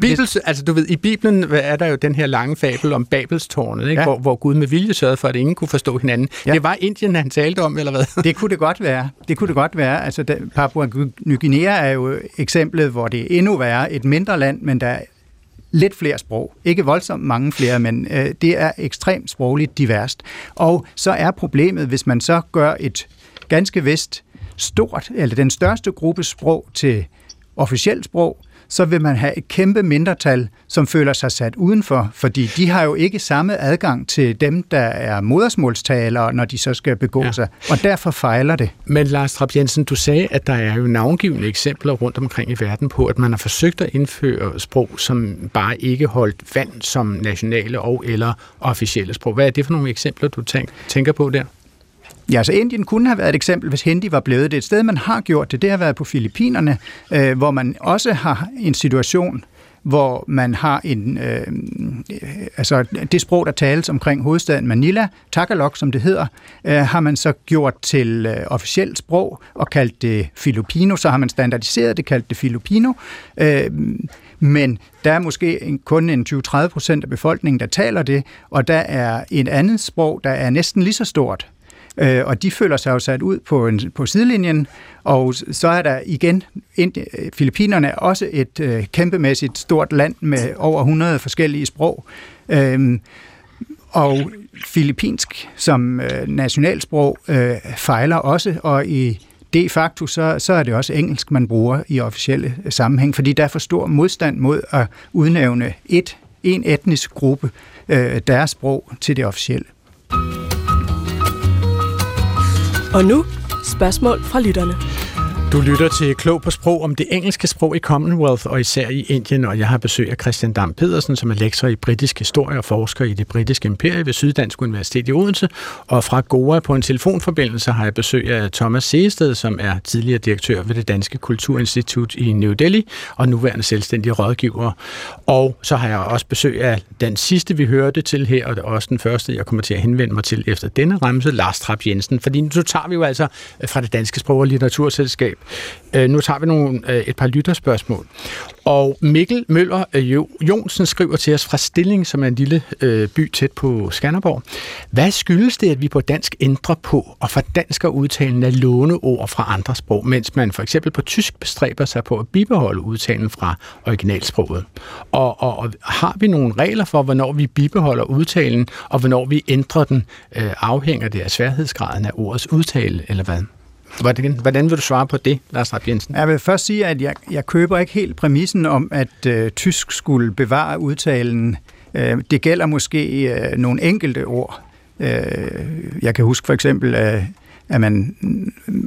Bibels, altså du ved, i Bibelen er der jo den her lange fabel om Babelstårnet, ikke? Ja. Hvor, hvor Gud med vilje sørgede for, at ingen kunne forstå hinanden. Ja. Det var Indien, han talte om, eller hvad? Det kunne det godt være. Det kunne det godt være. Altså, Papua Ny Guinea er jo eksemplet, hvor det er endnu værre. Et mindre land, men der er lidt flere sprog. Ikke voldsomt mange flere, men øh, det er ekstremt sprogligt diverst. Og så er problemet, hvis man så gør et ganske vist stort, eller den største gruppe sprog til officielt sprog, så vil man have et kæmpe mindretal, som føler sig sat udenfor, fordi de har jo ikke samme adgang til dem, der er modersmålstalere, når de så skal begå ja. sig, og derfor fejler det. Men Lars Trapp Jensen, du sagde, at der er jo navngivende eksempler rundt omkring i verden på, at man har forsøgt at indføre sprog, som bare ikke holdt vand som nationale og eller officielle sprog. Hvad er det for nogle eksempler, du tænker på der? Ja, altså Indien kunne have været et eksempel, hvis hindi var blevet det. Et sted, man har gjort det, det har været på Filippinerne, øh, hvor man også har en situation, hvor man har en, øh, altså det sprog, der tales omkring hovedstaden Manila, Tagalog, som det hedder, øh, har man så gjort til øh, officielt sprog og kaldt det Filipino, så har man standardiseret det, kaldt det Filipino, øh, men der er måske en, kun en 20-30 procent af befolkningen, der taler det, og der er et andet sprog, der er næsten lige så stort, øh, og de føler sig jo sat ud på, en, på sidelinjen, og så er der igen, Indien, øh, Filippinerne er også et øh, kæmpemæssigt stort land med over 100 forskellige sprog, øh, og filippinsk som øh, nationalsprog øh, fejler også, og i de facto så, så er det også engelsk, man bruger i officielle sammenhæng, fordi der er for stor modstand mod at udnævne et, en etnisk gruppe, øh, deres sprog til det officielle. Og nu spørgsmål fra lytterne. Du lytter til Klog på Sprog om det engelske sprog i Commonwealth og især i Indien, og jeg har besøg af Christian Dam Pedersen, som er lektor i britisk historie og forsker i det britiske imperie ved Syddansk Universitet i Odense. Og fra Goa på en telefonforbindelse har jeg besøg af Thomas Seested, som er tidligere direktør ved det Danske Kulturinstitut i New Delhi og nuværende selvstændig rådgiver. Og så har jeg også besøg af den sidste, vi hørte til her, og det er også den første, jeg kommer til at henvende mig til efter denne remse, Lars Trapp Jensen. Fordi nu tager vi jo altså fra det Danske Sprog- og Litteraturselskab Øh, nu tager vi nogle, øh, et par lytterspørgsmål. Og Mikkel Møller øh, Jonsen skriver til os fra Stilling, som er en lille øh, by tæt på Skanderborg. Hvad skyldes det, at vi på dansk ændrer på og fordansker udtalen af låneord fra andre sprog, mens man for eksempel på tysk bestræber sig på at bibeholde udtalen fra originalsproget? Og, og, og har vi nogle regler for, hvornår vi bibeholder udtalen, og hvornår vi ændrer den, øh, afhænger det af sværhedsgraden af ordets udtale, eller hvad? Hvordan, hvordan vil du svare på det, Lars Rapp Jensen? Jeg vil først sige, at jeg, jeg køber ikke helt præmissen om, at øh, tysk skulle bevare udtalen. Øh, det gælder måske øh, nogle enkelte ord. Øh, jeg kan huske for eksempel, øh, at man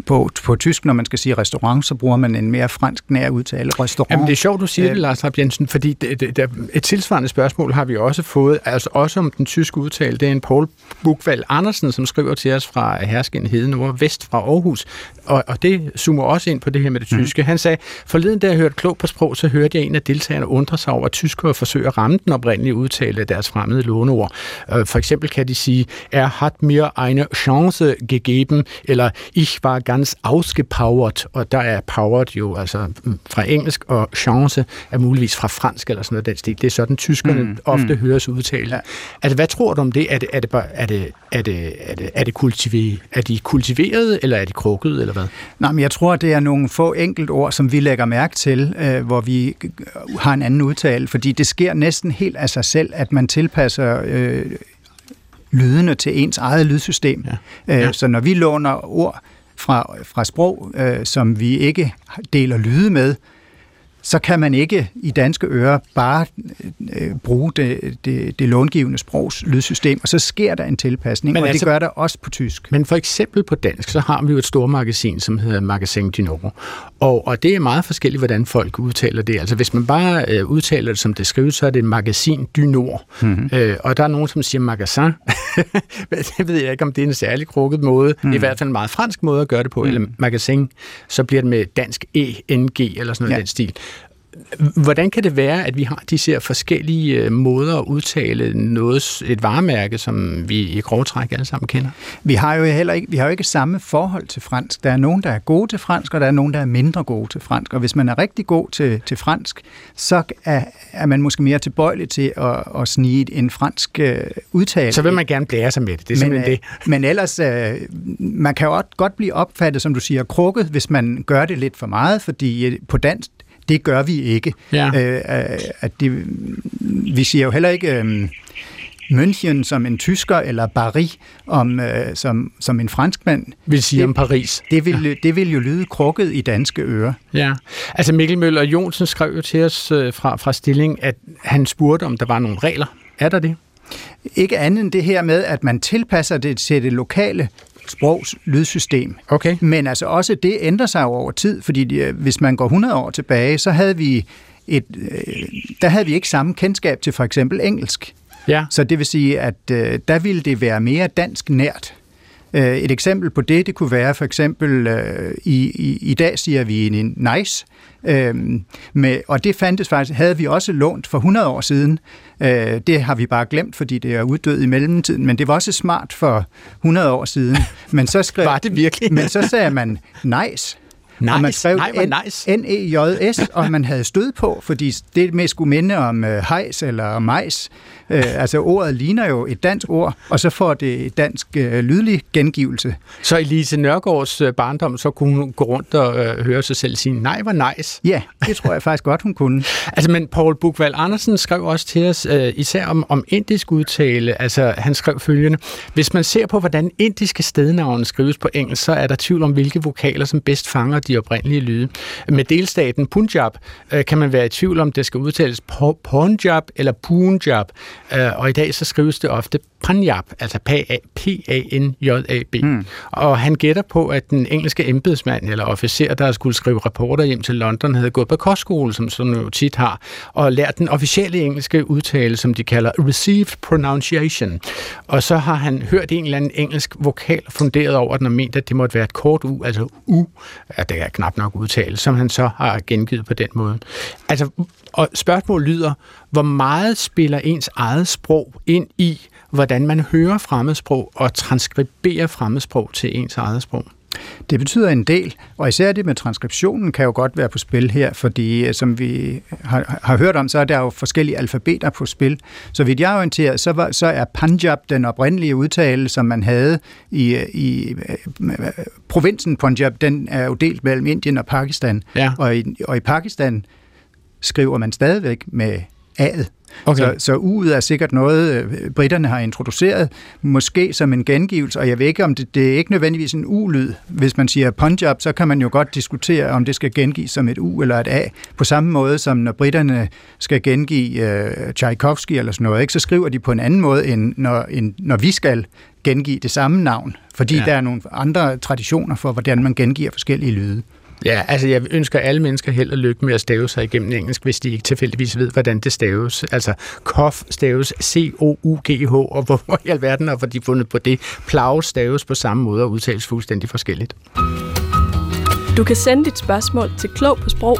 på, på tysk, når man skal sige restaurant, så bruger man en mere fransk nær udtale, restaurant. Jamen, det er sjovt, du siger det, øh, Lars Rapp Jensen, fordi det, det, det, et tilsvarende spørgsmål har vi også fået, altså også om den tyske udtale. Det er en Paul Bukvald Andersen, som skriver til os fra Hersken Heden Nord Vest fra Aarhus, og, og det zoomer også ind på det her med det mhm. tyske. Mm. Han sagde, forleden da jeg hørte klog på sprog, så hørte jeg en af deltagerne undre sig over, at tyskere forsøger at ramme den oprindelige udtale af deres fremmede låneord. Øh, for eksempel kan de sige, er hat mir eine Chance gegeben, eller ich war ganz ausgepowert, og der er powered jo altså mm, fra engelsk, og chance er muligvis fra fransk eller sådan noget den stil. Det er sådan, tyskerne mm, ofte mm. høres udtale. Ja. Altså, hvad tror du om det? Er det, er det, bare, er det, er det, er det, er det kultiveret? Er de kultiveret, eller er de krukket, eller hvad? Nej, men jeg tror, det er nogle få enkelt ord, som vi lægger mærke til, øh, hvor vi har en anden udtale, fordi det sker næsten helt af sig selv, at man tilpasser øh, lydene til ens eget lydsystem. Ja. Ja. Øh, så når vi låner ord fra, fra sprog, øh, som vi ikke deler lyde med, så kan man ikke i danske ører bare øh, bruge det, det, det långivende sprogs lydsystem, og så sker der en tilpasning, men og altså, det gør der også på tysk. Men for eksempel på dansk, så har vi jo et stort magasin, som hedder Magasin du Nord, og, og det er meget forskelligt, hvordan folk udtaler det. Altså hvis man bare øh, udtaler det, som det skrives, så er det Magasin du Nord, mm-hmm. øh, og der er nogen, som siger magasin. det ved jeg ikke, om det er en særlig krukket måde. Mm. Det er i mhm. hvert fald en meget fransk måde at gøre det på, mm. eller magasin, så bliver det med dansk ENG, eller sådan noget ja. den stil. Hvordan kan det være, at vi har de her forskellige øh, måder at udtale noget, et varemærke, som vi i grove træk alle sammen kender? Vi har jo heller ikke, vi har jo ikke samme forhold til fransk. Der er nogen, der er gode til fransk, og der er nogen, der er mindre gode til fransk. Og hvis man er rigtig god til, til fransk, så er, er man måske mere tilbøjelig til at, at snige en fransk uh, udtale. Så vil man gerne blære sig med det. Det er men, det. Men ellers, man kan jo også godt blive opfattet, som du siger, krukket, hvis man gør det lidt for meget, fordi på dansk, det gør vi ikke. Ja. Øh, at det, vi siger jo heller ikke... Øh, München som en tysker, eller Paris om, øh, som, som en franskmand. Vil sige det, om Paris. Det vil, ja. det vil jo lyde krukket i danske ører. Ja, altså Mikkel Møller Jonsen skrev jo til os øh, fra, fra Stilling, at han spurgte, om der var nogle regler. Er der det? Ikke andet end det her med, at man tilpasser det til det lokale sprogs lydsystem. Okay. Men altså også det ændrer sig over tid, fordi de, hvis man går 100 år tilbage, så havde vi et, øh, der havde vi ikke samme kendskab til for eksempel engelsk. Ja. Så det vil sige, at øh, der ville det være mere dansk nært. Øh, et eksempel på det, det kunne være for eksempel, øh, i, i, i dag siger vi en nice, øh, med, og det fandtes faktisk, havde vi også lånt for 100 år siden. Øh, det har vi bare glemt, fordi det er uddød i mellemtiden, men det var også smart for 100 år siden. Men så skrev, var det virkelig? men så sagde man nice. Nice. Og man skrev Nej, nice. N-E-J-S, og man havde stød på, fordi det med skulle minde om øh, hejs eller majs. Øh, altså ordet ligner jo et dansk ord, og så får det et dansk øh, lydlig gengivelse. Så Elise Nørgaards øh, barndom, så kunne hun gå rundt og øh, høre sig selv sige, nej, hvor nice. Ja, det tror jeg faktisk godt, hun kunne. altså, men Paul Bukvald Andersen skrev også til os, øh, især om, om indisk udtale, altså han skrev følgende, hvis man ser på, hvordan indiske stednavne skrives på engelsk, så er der tvivl om, hvilke vokaler, som bedst fanger de oprindelige lyde. Med delstaten Punjab øh, kan man være i tvivl om, det skal udtales Punjab eller Punjab, øh, og i dag så skrives det ofte Panjab, altså P-A-N-J-A-B. Mm. Og han gætter på, at den engelske embedsmand eller officer, der skulle skrive rapporter hjem til London, havde gået på kostskole, som sådan jo tit har, og lært den officielle engelske udtale, som de kalder received pronunciation. Og så har han hørt en eller anden engelsk vokal funderet over den og ment, at det måtte være et kort u, altså u, at det er knap nok udtale, som han så har gengivet på den måde. Altså, og spørgsmålet lyder, hvor meget spiller ens eget sprog ind i, hvordan man hører fremmedsprog og transkriberer fremmedsprog til ens eget sprog? Det betyder en del, og især det med transkriptionen kan jo godt være på spil her, fordi øh, som vi har, har hørt om, så er der jo forskellige alfabeter på spil. Så vidt jeg er orienteret, så, var, så er Punjab den oprindelige udtale, som man havde i, i øh, provinsen Punjab, den er jo delt mellem Indien og Pakistan. Ja. Og, i, og i Pakistan skriver man stadigvæk med A'et. Okay. Så, så U'et er sikkert noget, øh, britterne har introduceret, måske som en gengivelse, og jeg ved ikke, om det, det er ikke nødvendigvis en U-lyd. Hvis man siger Punjab, så kan man jo godt diskutere, om det skal gengives som et U eller et A, på samme måde som når britterne skal gengive uh, Tchaikovsky eller sådan noget, ikke? så skriver de på en anden måde, end når, end når vi skal gengive det samme navn, fordi ja. der er nogle andre traditioner for, hvordan man gengiver forskellige lyde. Ja, altså jeg ønsker alle mennesker held og lykke med at stave sig igennem engelsk, hvis de ikke tilfældigvis ved, hvordan det staves. Altså kof staves C-O-U-G-H, og hvor i alverden har de fundet på det? Plau staves på samme måde og udtales fuldstændig forskelligt. Du kan sende dit spørgsmål til klog på sprog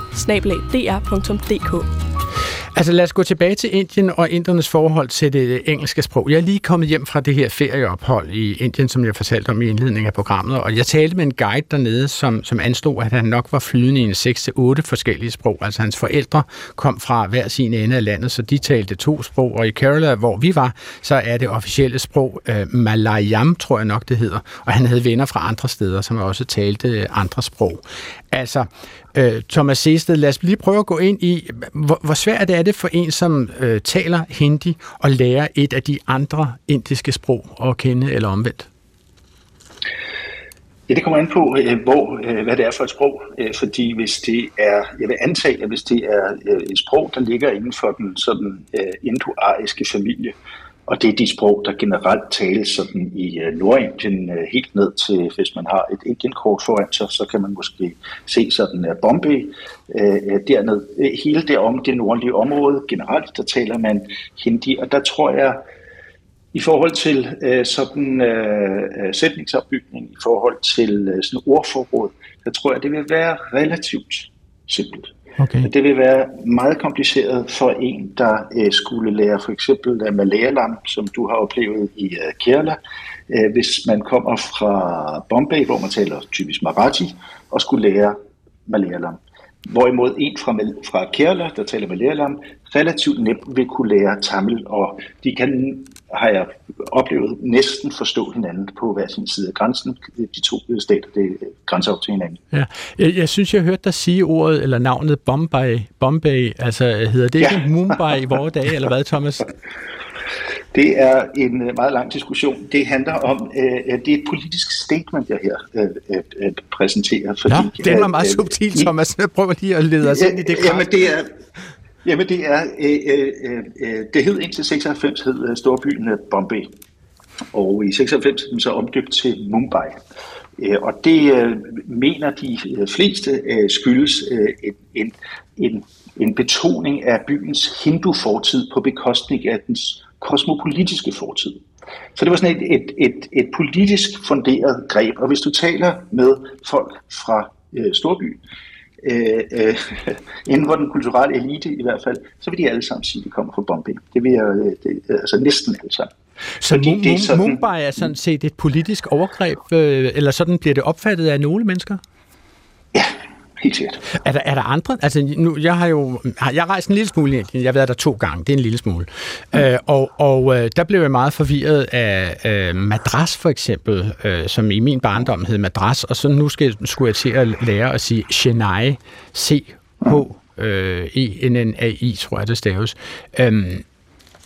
Altså lad os gå tilbage til Indien og indernes forhold til det engelske sprog. Jeg er lige kommet hjem fra det her ferieophold i Indien, som jeg fortalte om i indledningen af programmet, og jeg talte med en guide dernede, som, som anstod, at han nok var flydende i en 6-8 forskellige sprog. Altså hans forældre kom fra hver sin ende af landet, så de talte to sprog, og i Kerala, hvor vi var, så er det officielle sprog øh, Malayam, tror jeg nok det hedder, og han havde venner fra andre steder, som også talte øh, andre sprog. Altså, øh, Thomas Sested, lad os lige prøve at gå ind i, hvor, hvor svært er det for en, som øh, taler hindi, at lære et af de andre indiske sprog at kende eller omvendt? Ja, det kommer an på, øh, hvor, øh, hvad det er for et sprog. Øh, fordi hvis det er, jeg vil antage, at hvis det er et sprog, der ligger inden for den sådan indoariske familie, og det er de sprog, der generelt tales sådan i øh, Nordindien øh, helt ned til, hvis man har et Indienkort foran sig, så kan man måske se sådan øh, Bombay uh, derned. Hele det om det nordlige område generelt, der taler man hindi, og der tror jeg, i forhold til sådan uh, sætningsopbygning, i forhold til sådan ordforråd, der tror jeg, det vil være relativt simpelt. Okay. Det vil være meget kompliceret for en, der øh, skulle lære for eksempel uh, Malayalam, som du har oplevet i øh, Kerala, Øh, hvis man kommer fra Bombay, hvor man taler typisk Marathi, og skulle lære Malayalam. Hvorimod en fra, fra Kerala, der taler Malayalam, relativt nemt vil kunne lære Tamil, og de kan, har jeg oplevet, næsten forstå hinanden på hver sin side af grænsen. De to stater, det grænser op til hinanden. Ja. Jeg, jeg synes, jeg hørte dig sige ordet, eller navnet Bombay. Bombay, altså hedder det ikke ja. Mumbai i vores dage, eller hvad, Thomas? Det er en øh, meget lang diskussion. Det handler om, øh, det er et politisk statement, jeg her øh, øh, præsenterer. Fordi, ja, det var meget øh, subtilt, Thomas. Jeg prøver lige at lede os ind i det. Jamen, det er, Jamen det er, øh, øh, øh, det hed indtil 96 hed øh, storbyen Bombay, og i 96 så omdøbt til Mumbai. Øh, og det øh, mener de øh, fleste øh, skyldes øh, en, en, en betoning af byens hindu-fortid på bekostning af dens kosmopolitiske fortid. Så det var sådan et, et, et, et politisk funderet greb, og hvis du taler med folk fra øh, storbyen, øh, øh, inden for den kulturelle elite i hvert fald, så vil de alle sammen sige, at de kommer fra Bombay. Det vil jeg, øh, det, altså næsten alle sammen. Så Fordi det er sådan, Mumbai er sådan set et politisk overgreb, øh, eller sådan bliver det opfattet af nogle mennesker? Helt sikkert. Er der, er der andre? Altså, nu, jeg har jo jeg har rejst en lille smule i Indien. Jeg har været der to gange. Det er en lille smule. Mm. Øh, og og øh, der blev jeg meget forvirret af øh, madras, for eksempel, øh, som i min barndom hed madras. Og så nu skal, skulle jeg til at lære at sige Chennai. C-H-E-N-N-A-I, tror jeg, det staves. Øhm,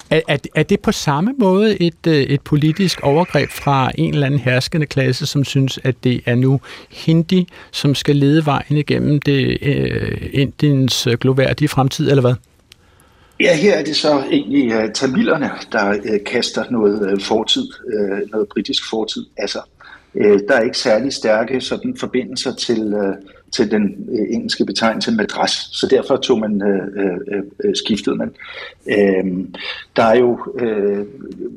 er, er, er det på samme måde et, øh, et politisk overgreb fra en eller anden herskende klasse, som synes, at det er nu hindi, som skal lede vejen igennem det øh, Indiens øh, gloværdige fremtid, eller hvad? Ja, her er det så egentlig uh, tamilerne, der uh, kaster noget uh, fortid, uh, noget britisk fortid af sig. Uh, der er ikke særlig stærke sådan, forbindelser til, uh, til den øh, engelske betegnelse madras, så derfor tog man øh, øh, øh, skiftet man. Øh, der er jo øh,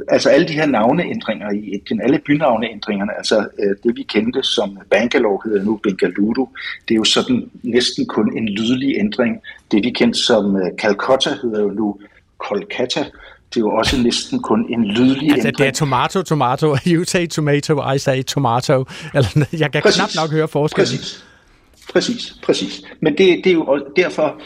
altså alle de her navneændringer i Indien, alle bynavneændringerne, altså øh, det vi kendte som Bangalore hedder nu Bengaluru, det er jo sådan næsten kun en lydelig ændring. Det vi kendte som øh, Calcutta hedder jo nu Kolkata, det er jo også næsten kun en lydelig altså, ændring. det er tomato, tomato. You say tomato, I say tomato. Eller, jeg kan Præcis. knap nok høre forskellen. Præcis. Præcis, præcis. Men det, det er jo derfor,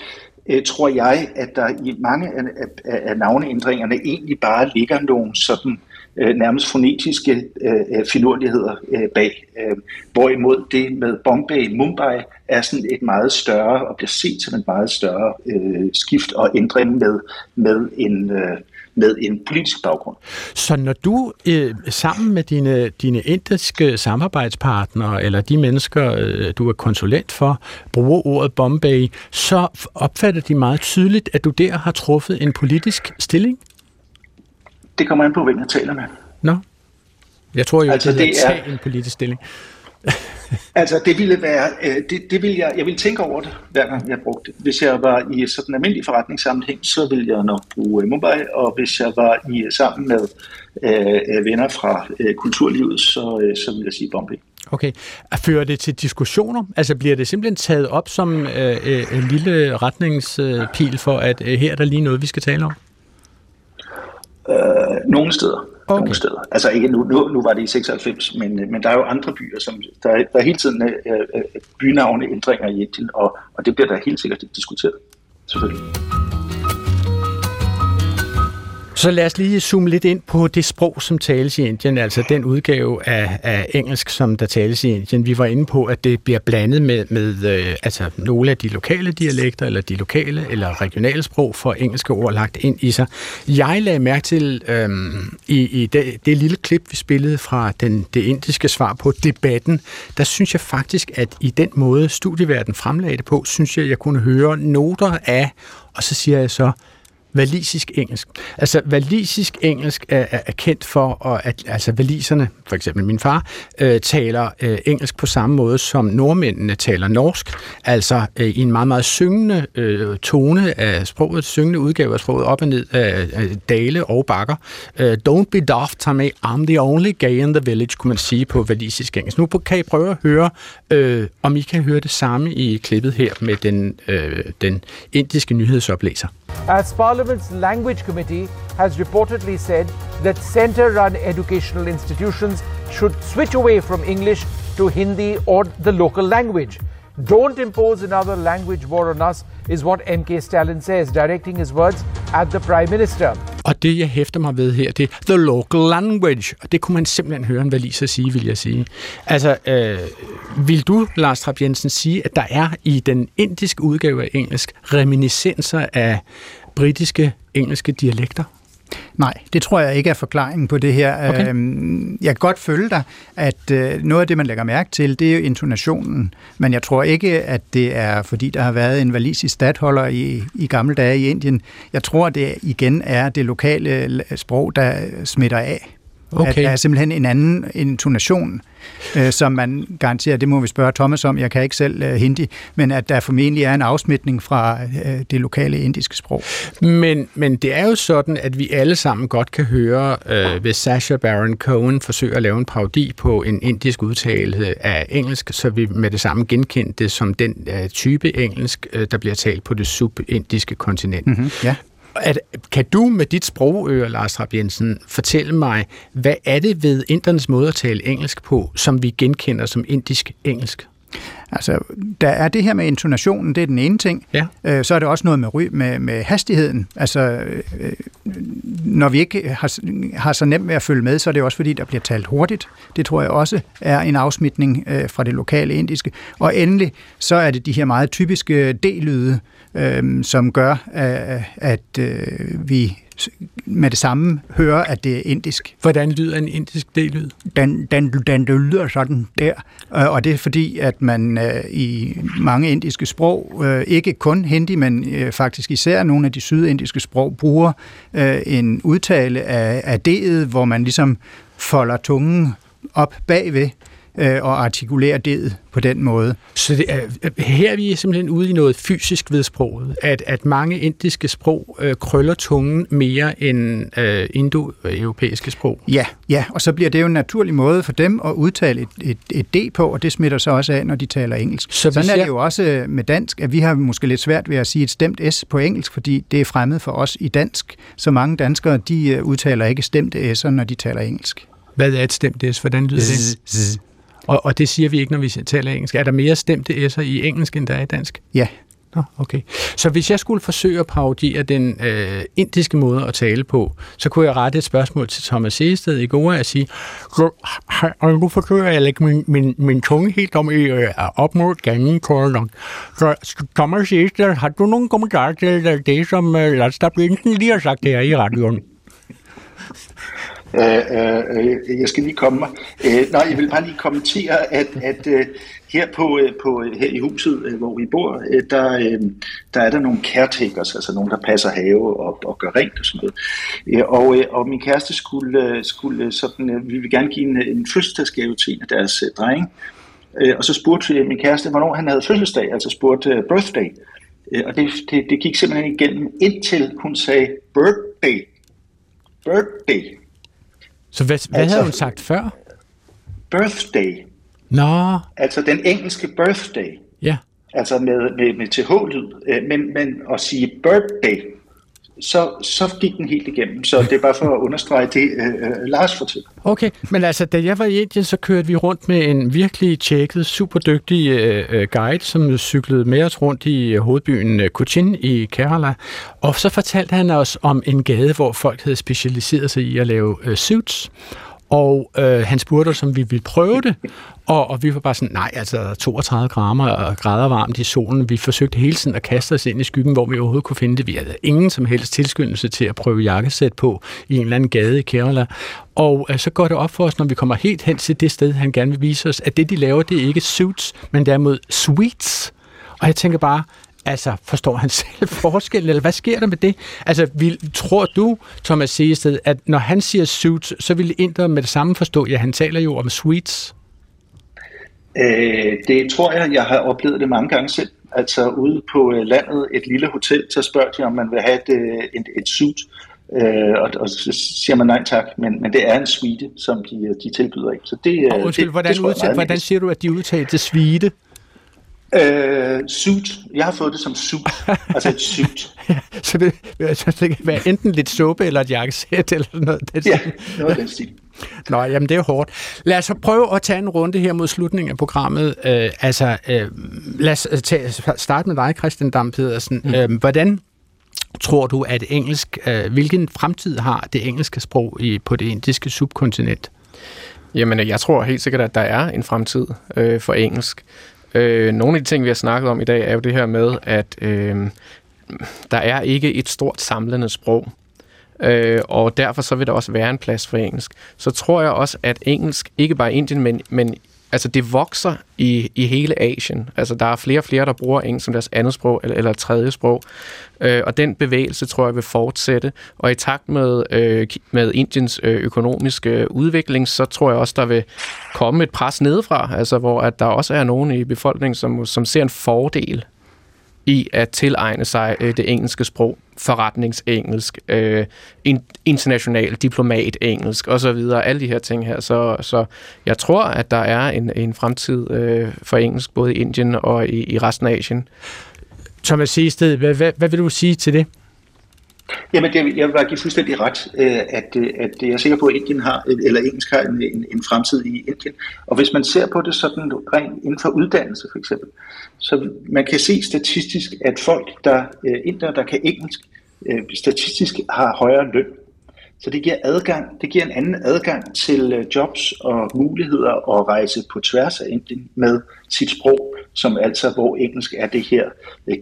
øh, tror jeg, at der i mange af, af, af navneændringerne egentlig bare ligger nogle sådan øh, nærmest fonetiske øh, øh, finurligheder øh, bag. Øh, hvorimod det med Bombay, Mumbai er sådan et meget større, og bliver set som et meget større øh, skift og ændring med, med en... Øh, med en politisk baggrund. Så når du øh, sammen med dine, dine indiske samarbejdspartnere, eller de mennesker, øh, du er konsulent for, bruger ordet Bombay, så opfatter de meget tydeligt, at du der har truffet en politisk stilling? Det kommer an på, hvem jeg taler med. Nå. Jeg tror jo, altså, at det, det er en politisk stilling. altså det ville være, øh, det, det ville jeg, jeg ville tænke over det, hver gang jeg brugte det. Hvis jeg var i sådan en almindelig forretningssammenhæng, så ville jeg nok bruge øh, Mumbai, og hvis jeg var i sammen med øh, venner fra øh, kulturlivet, så, øh, så ville jeg sige Bombay. Okay. Fører det til diskussioner? Altså bliver det simpelthen taget op som øh, øh, en lille retningspil for, at øh, her er der lige noget, vi skal tale om? Øh, nogle steder. Okay. Nogle steder. Altså ikke nu, nu, nu var det i 96, men, men der er jo andre byer, som der, er, der er hele tiden øh, øh, øh bynavne ændringer i Indien, og, og det bliver der helt sikkert diskuteret. Selvfølgelig. Så lad os lige zoome lidt ind på det sprog, som tales i Indien, altså den udgave af, af engelsk, som der tales i Indien. Vi var inde på, at det bliver blandet med, med øh, altså nogle af de lokale dialekter, eller de lokale eller regionale sprog for engelske ord lagt ind i sig. Jeg lagde mærke til øh, i, i det, det lille klip, vi spillede fra den, det indiske svar på debatten, der synes jeg faktisk, at i den måde studieverden fremlagde det på, synes jeg, jeg kunne høre noter af, og så siger jeg så, valisisk engelsk. Altså, valisisk engelsk er, er, kendt for, at, at altså, valiserne, for eksempel min far, øh, taler øh, engelsk på samme måde, som nordmændene taler norsk, altså øh, i en meget, meget syngende øh, tone af sproget, syngende udgave af sproget, op og ned af, øh, dale og bakker. Øh, Don't be daft, Tommy, I'm the only gay in the village, kunne man sige på valisisk engelsk. Nu kan I prøve at høre, øh, om I kan høre det samme i klippet her med den, øh, den indiske nyhedsoplæser. As Parliament's Language Committee has reportedly said that centre run educational institutions should switch away from English to Hindi or the local language. Don't impose another language war on us, is what MK Stalin says, directing his words at the Prime Minister. Og det, jeg hæfter mig ved her, det er the local language. Og det kunne man simpelthen høre en valiser sige, vil jeg sige. Altså, øh, vil du, Lars Trapp Jensen, sige, at der er i den indiske udgave af engelsk reminiscenser af britiske engelske dialekter? Nej, det tror jeg ikke er forklaringen på det her. Okay. Øhm, jeg kan godt følge dig, at øh, noget af det, man lægger mærke til, det er jo intonationen. Men jeg tror ikke, at det er, fordi der har været en valisisk stadholder i, i gamle dage i Indien. Jeg tror, det igen er det lokale sprog, der smitter af. Okay. At der er simpelthen en anden intonation, øh, som man garanterer, det må vi spørge Thomas om, jeg kan ikke selv øh, hindi, men at der formentlig er en afsmitning fra øh, det lokale indiske sprog. Men, men det er jo sådan, at vi alle sammen godt kan høre, øh, hvis Sasha Baron Cohen forsøger at lave en parodi på en indisk udtale af engelsk, så vi med det samme genkendte det som den øh, type engelsk, øh, der bliver talt på det subindiske kontinent. Mm-hmm, ja. At, kan du med dit sprogøre, Lars Rapp Jensen, fortælle mig, hvad er det ved internes måde at tale engelsk på, som vi genkender som indisk engelsk? Altså, der er det her med intonationen, det er den ene ting. Ja. Øh, så er det også noget med, med, med hastigheden. Altså, øh, når vi ikke har, har så nemt med at følge med, så er det også fordi, der bliver talt hurtigt. Det tror jeg også er en afsmitning øh, fra det lokale indiske. Og endelig, så er det de her meget typiske D-lyde, øh, som gør, at, at øh, vi med det samme hører, at det er indisk. Hvordan lyder en indisk D-lyd? Den, den, den, den lyder sådan der, og det er fordi, at man øh, i mange indiske sprog, øh, ikke kun hindi, men øh, faktisk især nogle af de sydindiske sprog, bruger øh, en udtale af, af D'et, hvor man ligesom folder tungen op bagved, øh, og artikulere det på den måde. Så det er, her er vi simpelthen ude i noget fysisk ved sproget, at, at mange indiske sprog øh, krøller tungen mere end øh, indoeuropæiske sprog. Ja, ja, og så bliver det jo en naturlig måde for dem at udtale et, et, et D på, og det smitter så også af, når de taler engelsk. Så Sådan er det jo også med dansk, at vi har måske lidt svært ved at sige et stemt S på engelsk, fordi det er fremmed for os i dansk. Så mange danskere, de øh, udtaler ikke stemte S'er, når de taler engelsk. Hvad er et stemt S? Hvordan lyder det? Og, og det siger vi ikke, når vi taler engelsk. Er der mere stemte s'er i engelsk, end der er i dansk? Ja. Nå, okay. Så hvis jeg skulle forsøge at parodiere den øh, indiske måde at tale på, så kunne jeg rette et spørgsmål til Thomas Seested i går og sige, og nu forsøger jeg at lægge min, min, min tunge helt om i øh, op mod gangen, tror Så Thomas Seested, har du nogen kommentarer til det, som øh, Lars Jensen lige har sagt her i radioen? Øh, øh, øh, jeg skal lige komme mig. Øh, nej, jeg vil bare lige kommentere, at, at øh, her, på, øh, på, øh, her i huset, hvor vi bor, der, øh, der er der nogle caretakers, altså nogen, der passer have og, og gør rent og sådan noget. Og, øh, og min kæreste skulle, skulle sådan, øh, vi vil gerne give en, en fødselsdagsgave til en af deres øh, drenge. Og så spurgte min kæreste, hvornår han havde fødselsdag, altså spurgte øh, birthday. Og det, det, det gik simpelthen igennem, indtil hun sagde birthday. Birthday. Så hvad, hvad altså, havde hun sagt før? Birthday. Nå. Altså den engelske birthday. Ja. Altså med, med, med TH-lyd. Øh, men, men at sige birthday, så, så gik den helt igennem. Så det er bare for at understrege det, øh, øh, Lars fortæller. Okay, men altså, da jeg var i Indien, så kørte vi rundt med en virkelig tjekket, super dygtig øh, øh, guide, som cyklede med os rundt i øh, hovedbyen Cochin i Kerala. Og så fortalte han os om en gade, hvor folk havde specialiseret sig i at lave øh, suits. Og øh, han spurgte os, om vi ville prøve det, og, og vi var bare sådan, nej, altså 32 grader, og grader varmt i solen. Vi forsøgte hele tiden at kaste os ind i skyggen, hvor vi overhovedet kunne finde det. Vi havde ingen som helst tilskyndelse til at prøve jakkesæt på i en eller anden gade i Kerala. Og øh, så går det op for os, når vi kommer helt hen til det sted, han gerne vil vise os, at det, de laver, det er ikke suits, men derimod sweets. Og jeg tænker bare, Altså, forstår han selv forskellen, eller hvad sker der med det? Altså, vil, tror du, Thomas Segested, at når han siger suits, så vil Inder med det samme forstå, ja, han taler jo om sweets? Øh, det tror jeg, jeg har oplevet det mange gange selv. Altså ude på øh, landet, et lille hotel, så spørger de, om man vil have et, øh, et, et suit. Øh, og, og så siger man nej tak, men, men det er en suite, som de, de tilbyder ikke. Så det, og undskyld, det, hvordan, det udtaler, hvordan siger du, at de udtaler til suite? Øh, suit. Jeg har fået det som suit. altså et suit. ja, så det, så det kan være enten lidt suppe eller et jakkesæt eller noget. Det ja, noget af den stil. Nå, jamen det er hårdt. Lad os så prøve at tage en runde her mod slutningen af programmet. Øh, altså, øh, lad os tage, starte med dig, Christian Dam Pedersen. Mm. Øh, hvordan tror du, at engelsk, øh, hvilken fremtid har det engelske sprog i, på det indiske subkontinent? Jamen, jeg tror helt sikkert, at der er en fremtid øh, for engelsk. Øh, nogle af de ting, vi har snakket om i dag, er jo det her med, at øh, der er ikke et stort samlende sprog. Øh, og derfor så vil der også være en plads for engelsk. Så tror jeg også, at engelsk, ikke bare i Indien, men, men altså det vokser i, i hele Asien. Altså der er flere og flere, der bruger engelsk som deres andet sprog eller, eller tredje sprog. Øh, og den bevægelse tror jeg vil fortsætte. Og i takt med, øh, med Indiens øh, økonomiske øh, udvikling, så tror jeg også, der vil komme et pres nedefra, altså hvor at der også er nogen i befolkningen, som, som ser en fordel i at tilegne sig øh, det engelske sprog, forretningsengelsk, øh, international diplomat engelsk osv., alle de her ting her. Så, så jeg tror, at der er en, en fremtid øh, for engelsk, både i Indien og i, i resten af Asien. Thomas Seested, hvad, hvad, hvad vil du sige til det? Jamen, det, jeg vil bare give fuldstændig ret, øh, at, øh, at jeg er sikker på, at Indien har, eller engelsk har en, en, en fremtid i Indien. Og hvis man ser på det sådan rent inden for uddannelse for eksempel, så man kan se statistisk, at folk, der øh, inder, der kan engelsk, øh, statistisk har højere løn. Så det giver adgang, det giver en anden adgang til jobs og muligheder at rejse på tværs af Indien med sit sprog, som altså hvor engelsk er det her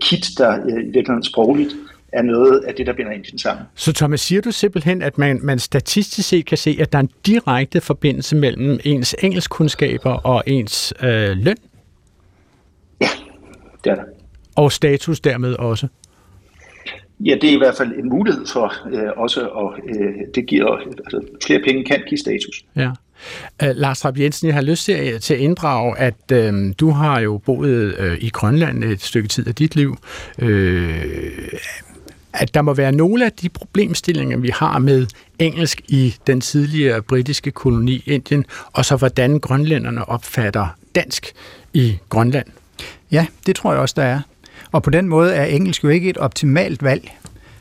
kit, der i det sprogligt er noget af det, der binder Indien sammen. Så Thomas, siger du simpelthen, at man, man statistisk set kan se, at der er en direkte forbindelse mellem ens engelskkundskaber og ens øh, løn? Ja, det er der. Og status dermed også? Ja, det er i hvert fald en mulighed for øh, også, og øh, det giver, altså, flere penge kan give status. Ja. Uh, Lars Rapp Jensen, jeg har lyst til at, til at inddrage, at uh, du har jo boet uh, i Grønland et stykke tid af dit liv. Uh, at der må være nogle af de problemstillinger, vi har med engelsk i den tidligere britiske koloni Indien, og så hvordan grønlænderne opfatter dansk i Grønland. Ja, det tror jeg også, der er. Og på den måde er engelsk jo ikke et optimalt valg.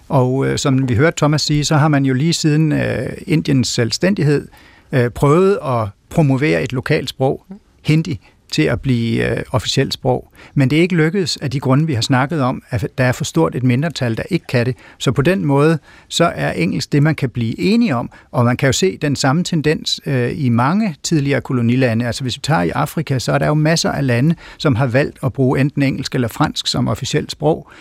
Og øh, som vi hørte Thomas sige, så har man jo lige siden øh, Indiens selvstændighed øh, prøvet at promovere et lokalt sprog, hindi, til at blive øh, officielt sprog. Men det er ikke lykkedes af de grunde, vi har snakket om, at der er for stort et mindretal, der ikke kan det. Så på den måde, så er engelsk det, man kan blive enige om, og man kan jo se den samme tendens øh, i mange tidligere kolonilande. Altså hvis vi tager i Afrika, så er der jo masser af lande, som har valgt at bruge enten engelsk eller fransk som officielt sprog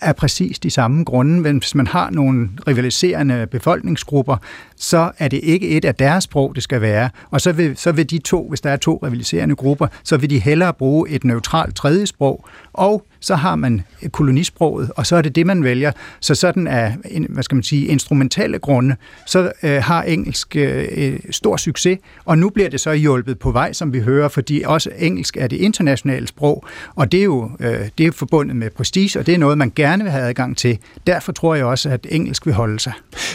er præcis de samme grunde. Men hvis man har nogle rivaliserende befolkningsgrupper, så er det ikke et af deres sprog, det skal være. Og så vil, så vil de to, hvis der er to rivaliserende grupper, så vil de hellere bruge et neutralt tredje sprog. Og så har man kolonisproget, og så er det det, man vælger. Så sådan er, hvad skal man sige, instrumentale grunde, så øh, har engelsk øh, øh, stor succes, og nu bliver det så hjulpet på vej, som vi hører, fordi også engelsk er det internationale sprog, og det er jo øh, det er forbundet med prestige, og det er noget, man gerne vil have adgang til. Derfor tror jeg også, at engelsk vil holde sig.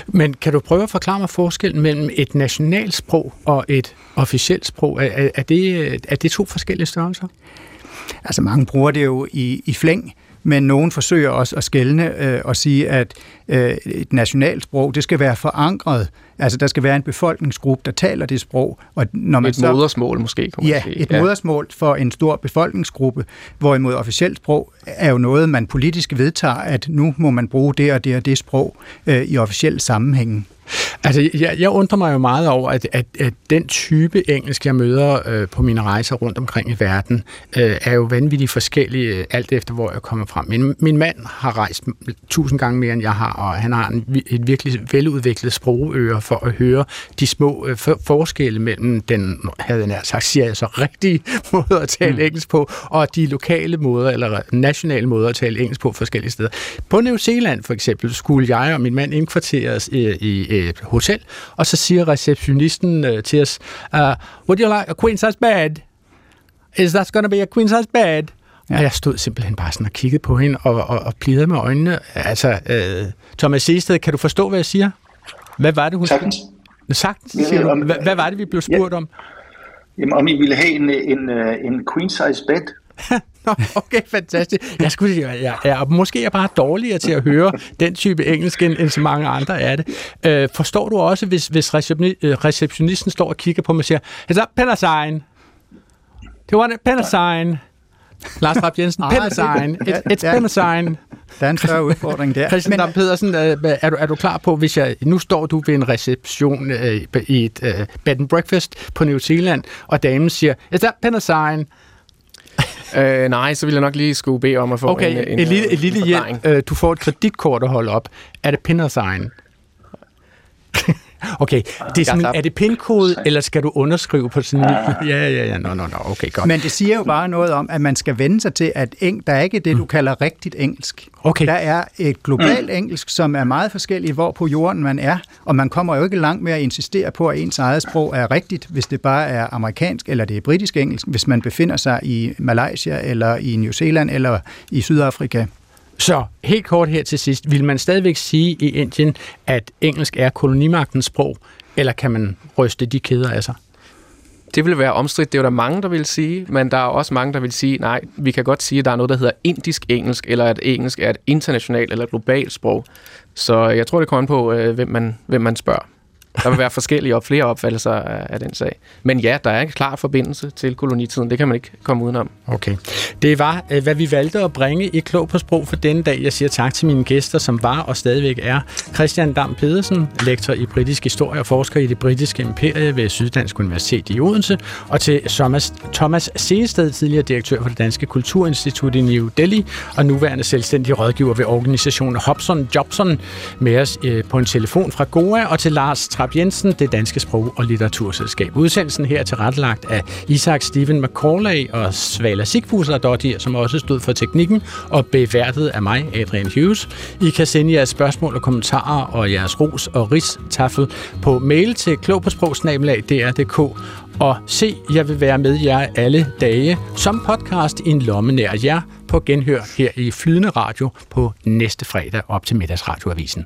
Men kan du prøve at forklare mig forskellen mellem et nationalsprog og et officielt sprog? Er, er, det, øh, er det to forskellige størrelser? Altså mange bruger det jo i, i flæng, men nogen forsøger også at skælne øh, og sige, at øh, et nationalsprog, det skal være forankret. Altså, der skal være en befolkningsgruppe, der taler det sprog. Og når man et så, modersmål måske, kan man ja, sige. et ja. modersmål for en stor befolkningsgruppe, hvorimod officielt sprog er jo noget, man politisk vedtager, at nu må man bruge det og det og det sprog øh, i officielle sammenhænge. Altså, jeg, jeg undrer mig jo meget over, at, at, at den type engelsk, jeg møder øh, på mine rejser rundt omkring i verden, øh, er jo vanvittigt forskellige, øh, alt efter hvor jeg kommer fra. Min, min mand har rejst tusind gange mere, end jeg har, og han har en, et virkelig veludviklet sprogøre for at høre de små øh, for, forskelle mellem den, havde jeg sagt, siger jeg så rigtige måde at tale mm. engelsk på, og de lokale måder, eller nationale måder at tale engelsk på forskellige steder. På New Zealand for eksempel skulle jeg og min mand indkvarteres i, i et hotel, og så siger receptionisten uh, til os, uh, would you like a queen size bed? Is that going to be a queen size bed? Ja. Og jeg stod simpelthen bare sådan og kiggede på hende og, og, og plidede med øjnene. Altså, uh, Thomas Seested, kan du forstå, hvad jeg siger? Hvad var det, hun Sagtens. Sagtens, siger du. Hvad, hvad var det, vi blev spurgt ja. om? Jamen, om I ville have en, en, en queen size bed? Nå, okay, fantastisk. Jeg skulle sige, jeg, jeg, måske er jeg bare dårligere til at høre den type engelsk, end, end så mange andre er det. Øh, forstår du også, hvis, hvis øh, receptionisten står og kigger på mig og siger, Is that pen sign? Do you want a pen sign? Lars Rapp Jensen, pen sign. It, it's pen sign. Der er en større udfordring der. Christian Dam Pedersen, øh, er du, er du klar på, hvis jeg, nu står du ved en reception øh, i et øh, bed and breakfast på New Zealand, og damen siger, pen sign? øh, nej, så vil jeg nok lige skulle bede om at få okay, en, en, et lille, et lille hjælp. Øh, du får et kreditkort at holde op. Er det pindersign? Okay, det er, er det pindkode, eller skal du underskrive på sådan en... Ja, ja, ja, no, no, no, okay, godt. Men det siger jo bare noget om, at man skal vende sig til, at eng, der er ikke det, du mm. kalder rigtigt engelsk. Okay. Der er et globalt mm. engelsk, som er meget forskelligt, hvor på jorden man er, og man kommer jo ikke langt med at insistere på, at ens eget sprog er rigtigt, hvis det bare er amerikansk eller det er britisk engelsk, hvis man befinder sig i Malaysia eller i New Zealand eller i Sydafrika. Så helt kort her til sidst, vil man stadigvæk sige i Indien, at engelsk er kolonimagtens sprog, eller kan man ryste de kæder af sig? Det vil være omstridt. Det er jo der mange, der vil sige, men der er også mange, der vil sige, nej, vi kan godt sige, at der er noget, der hedder indisk engelsk, eller at engelsk er et internationalt eller globalt sprog. Så jeg tror, det kommer an på, øh, hvem man, hvem man spørger. Der vil være forskellige og flere opfattelser af, af den sag. Men ja, der er en klar forbindelse til kolonitiden. Det kan man ikke komme udenom. Okay. Det var, øh, hvad vi valgte at bringe i Klog på Sprog for denne dag. Jeg siger tak til mine gæster, som var og stadigvæk er Christian Dam Pedersen, lektor i britisk historie og forsker i det britiske imperie ved Syddansk Universitet i Odense, og til Thomas, Thomas Seested, tidligere direktør for det Danske Kulturinstitut i New Delhi, og nuværende selvstændig rådgiver ved organisationen Hobson Jobson, med os øh, på en telefon fra Goa, og til Lars Trapp Jensen, det danske sprog- og litteraturselskab. Udsendelsen her er tilrettelagt af Isaac Steven McCauley og Svala Sigfusler Dottir, som også stod for teknikken, og beværtet af mig, Adrian Hughes. I kan sende jeres spørgsmål og kommentarer og jeres ros og ristaffel på mail til klogpåsprogsnabelag.dr.dk og se, jeg vil være med jer alle dage som podcast i en lomme nær jer på genhør her i Flydende Radio på næste fredag op til middagsradioavisen.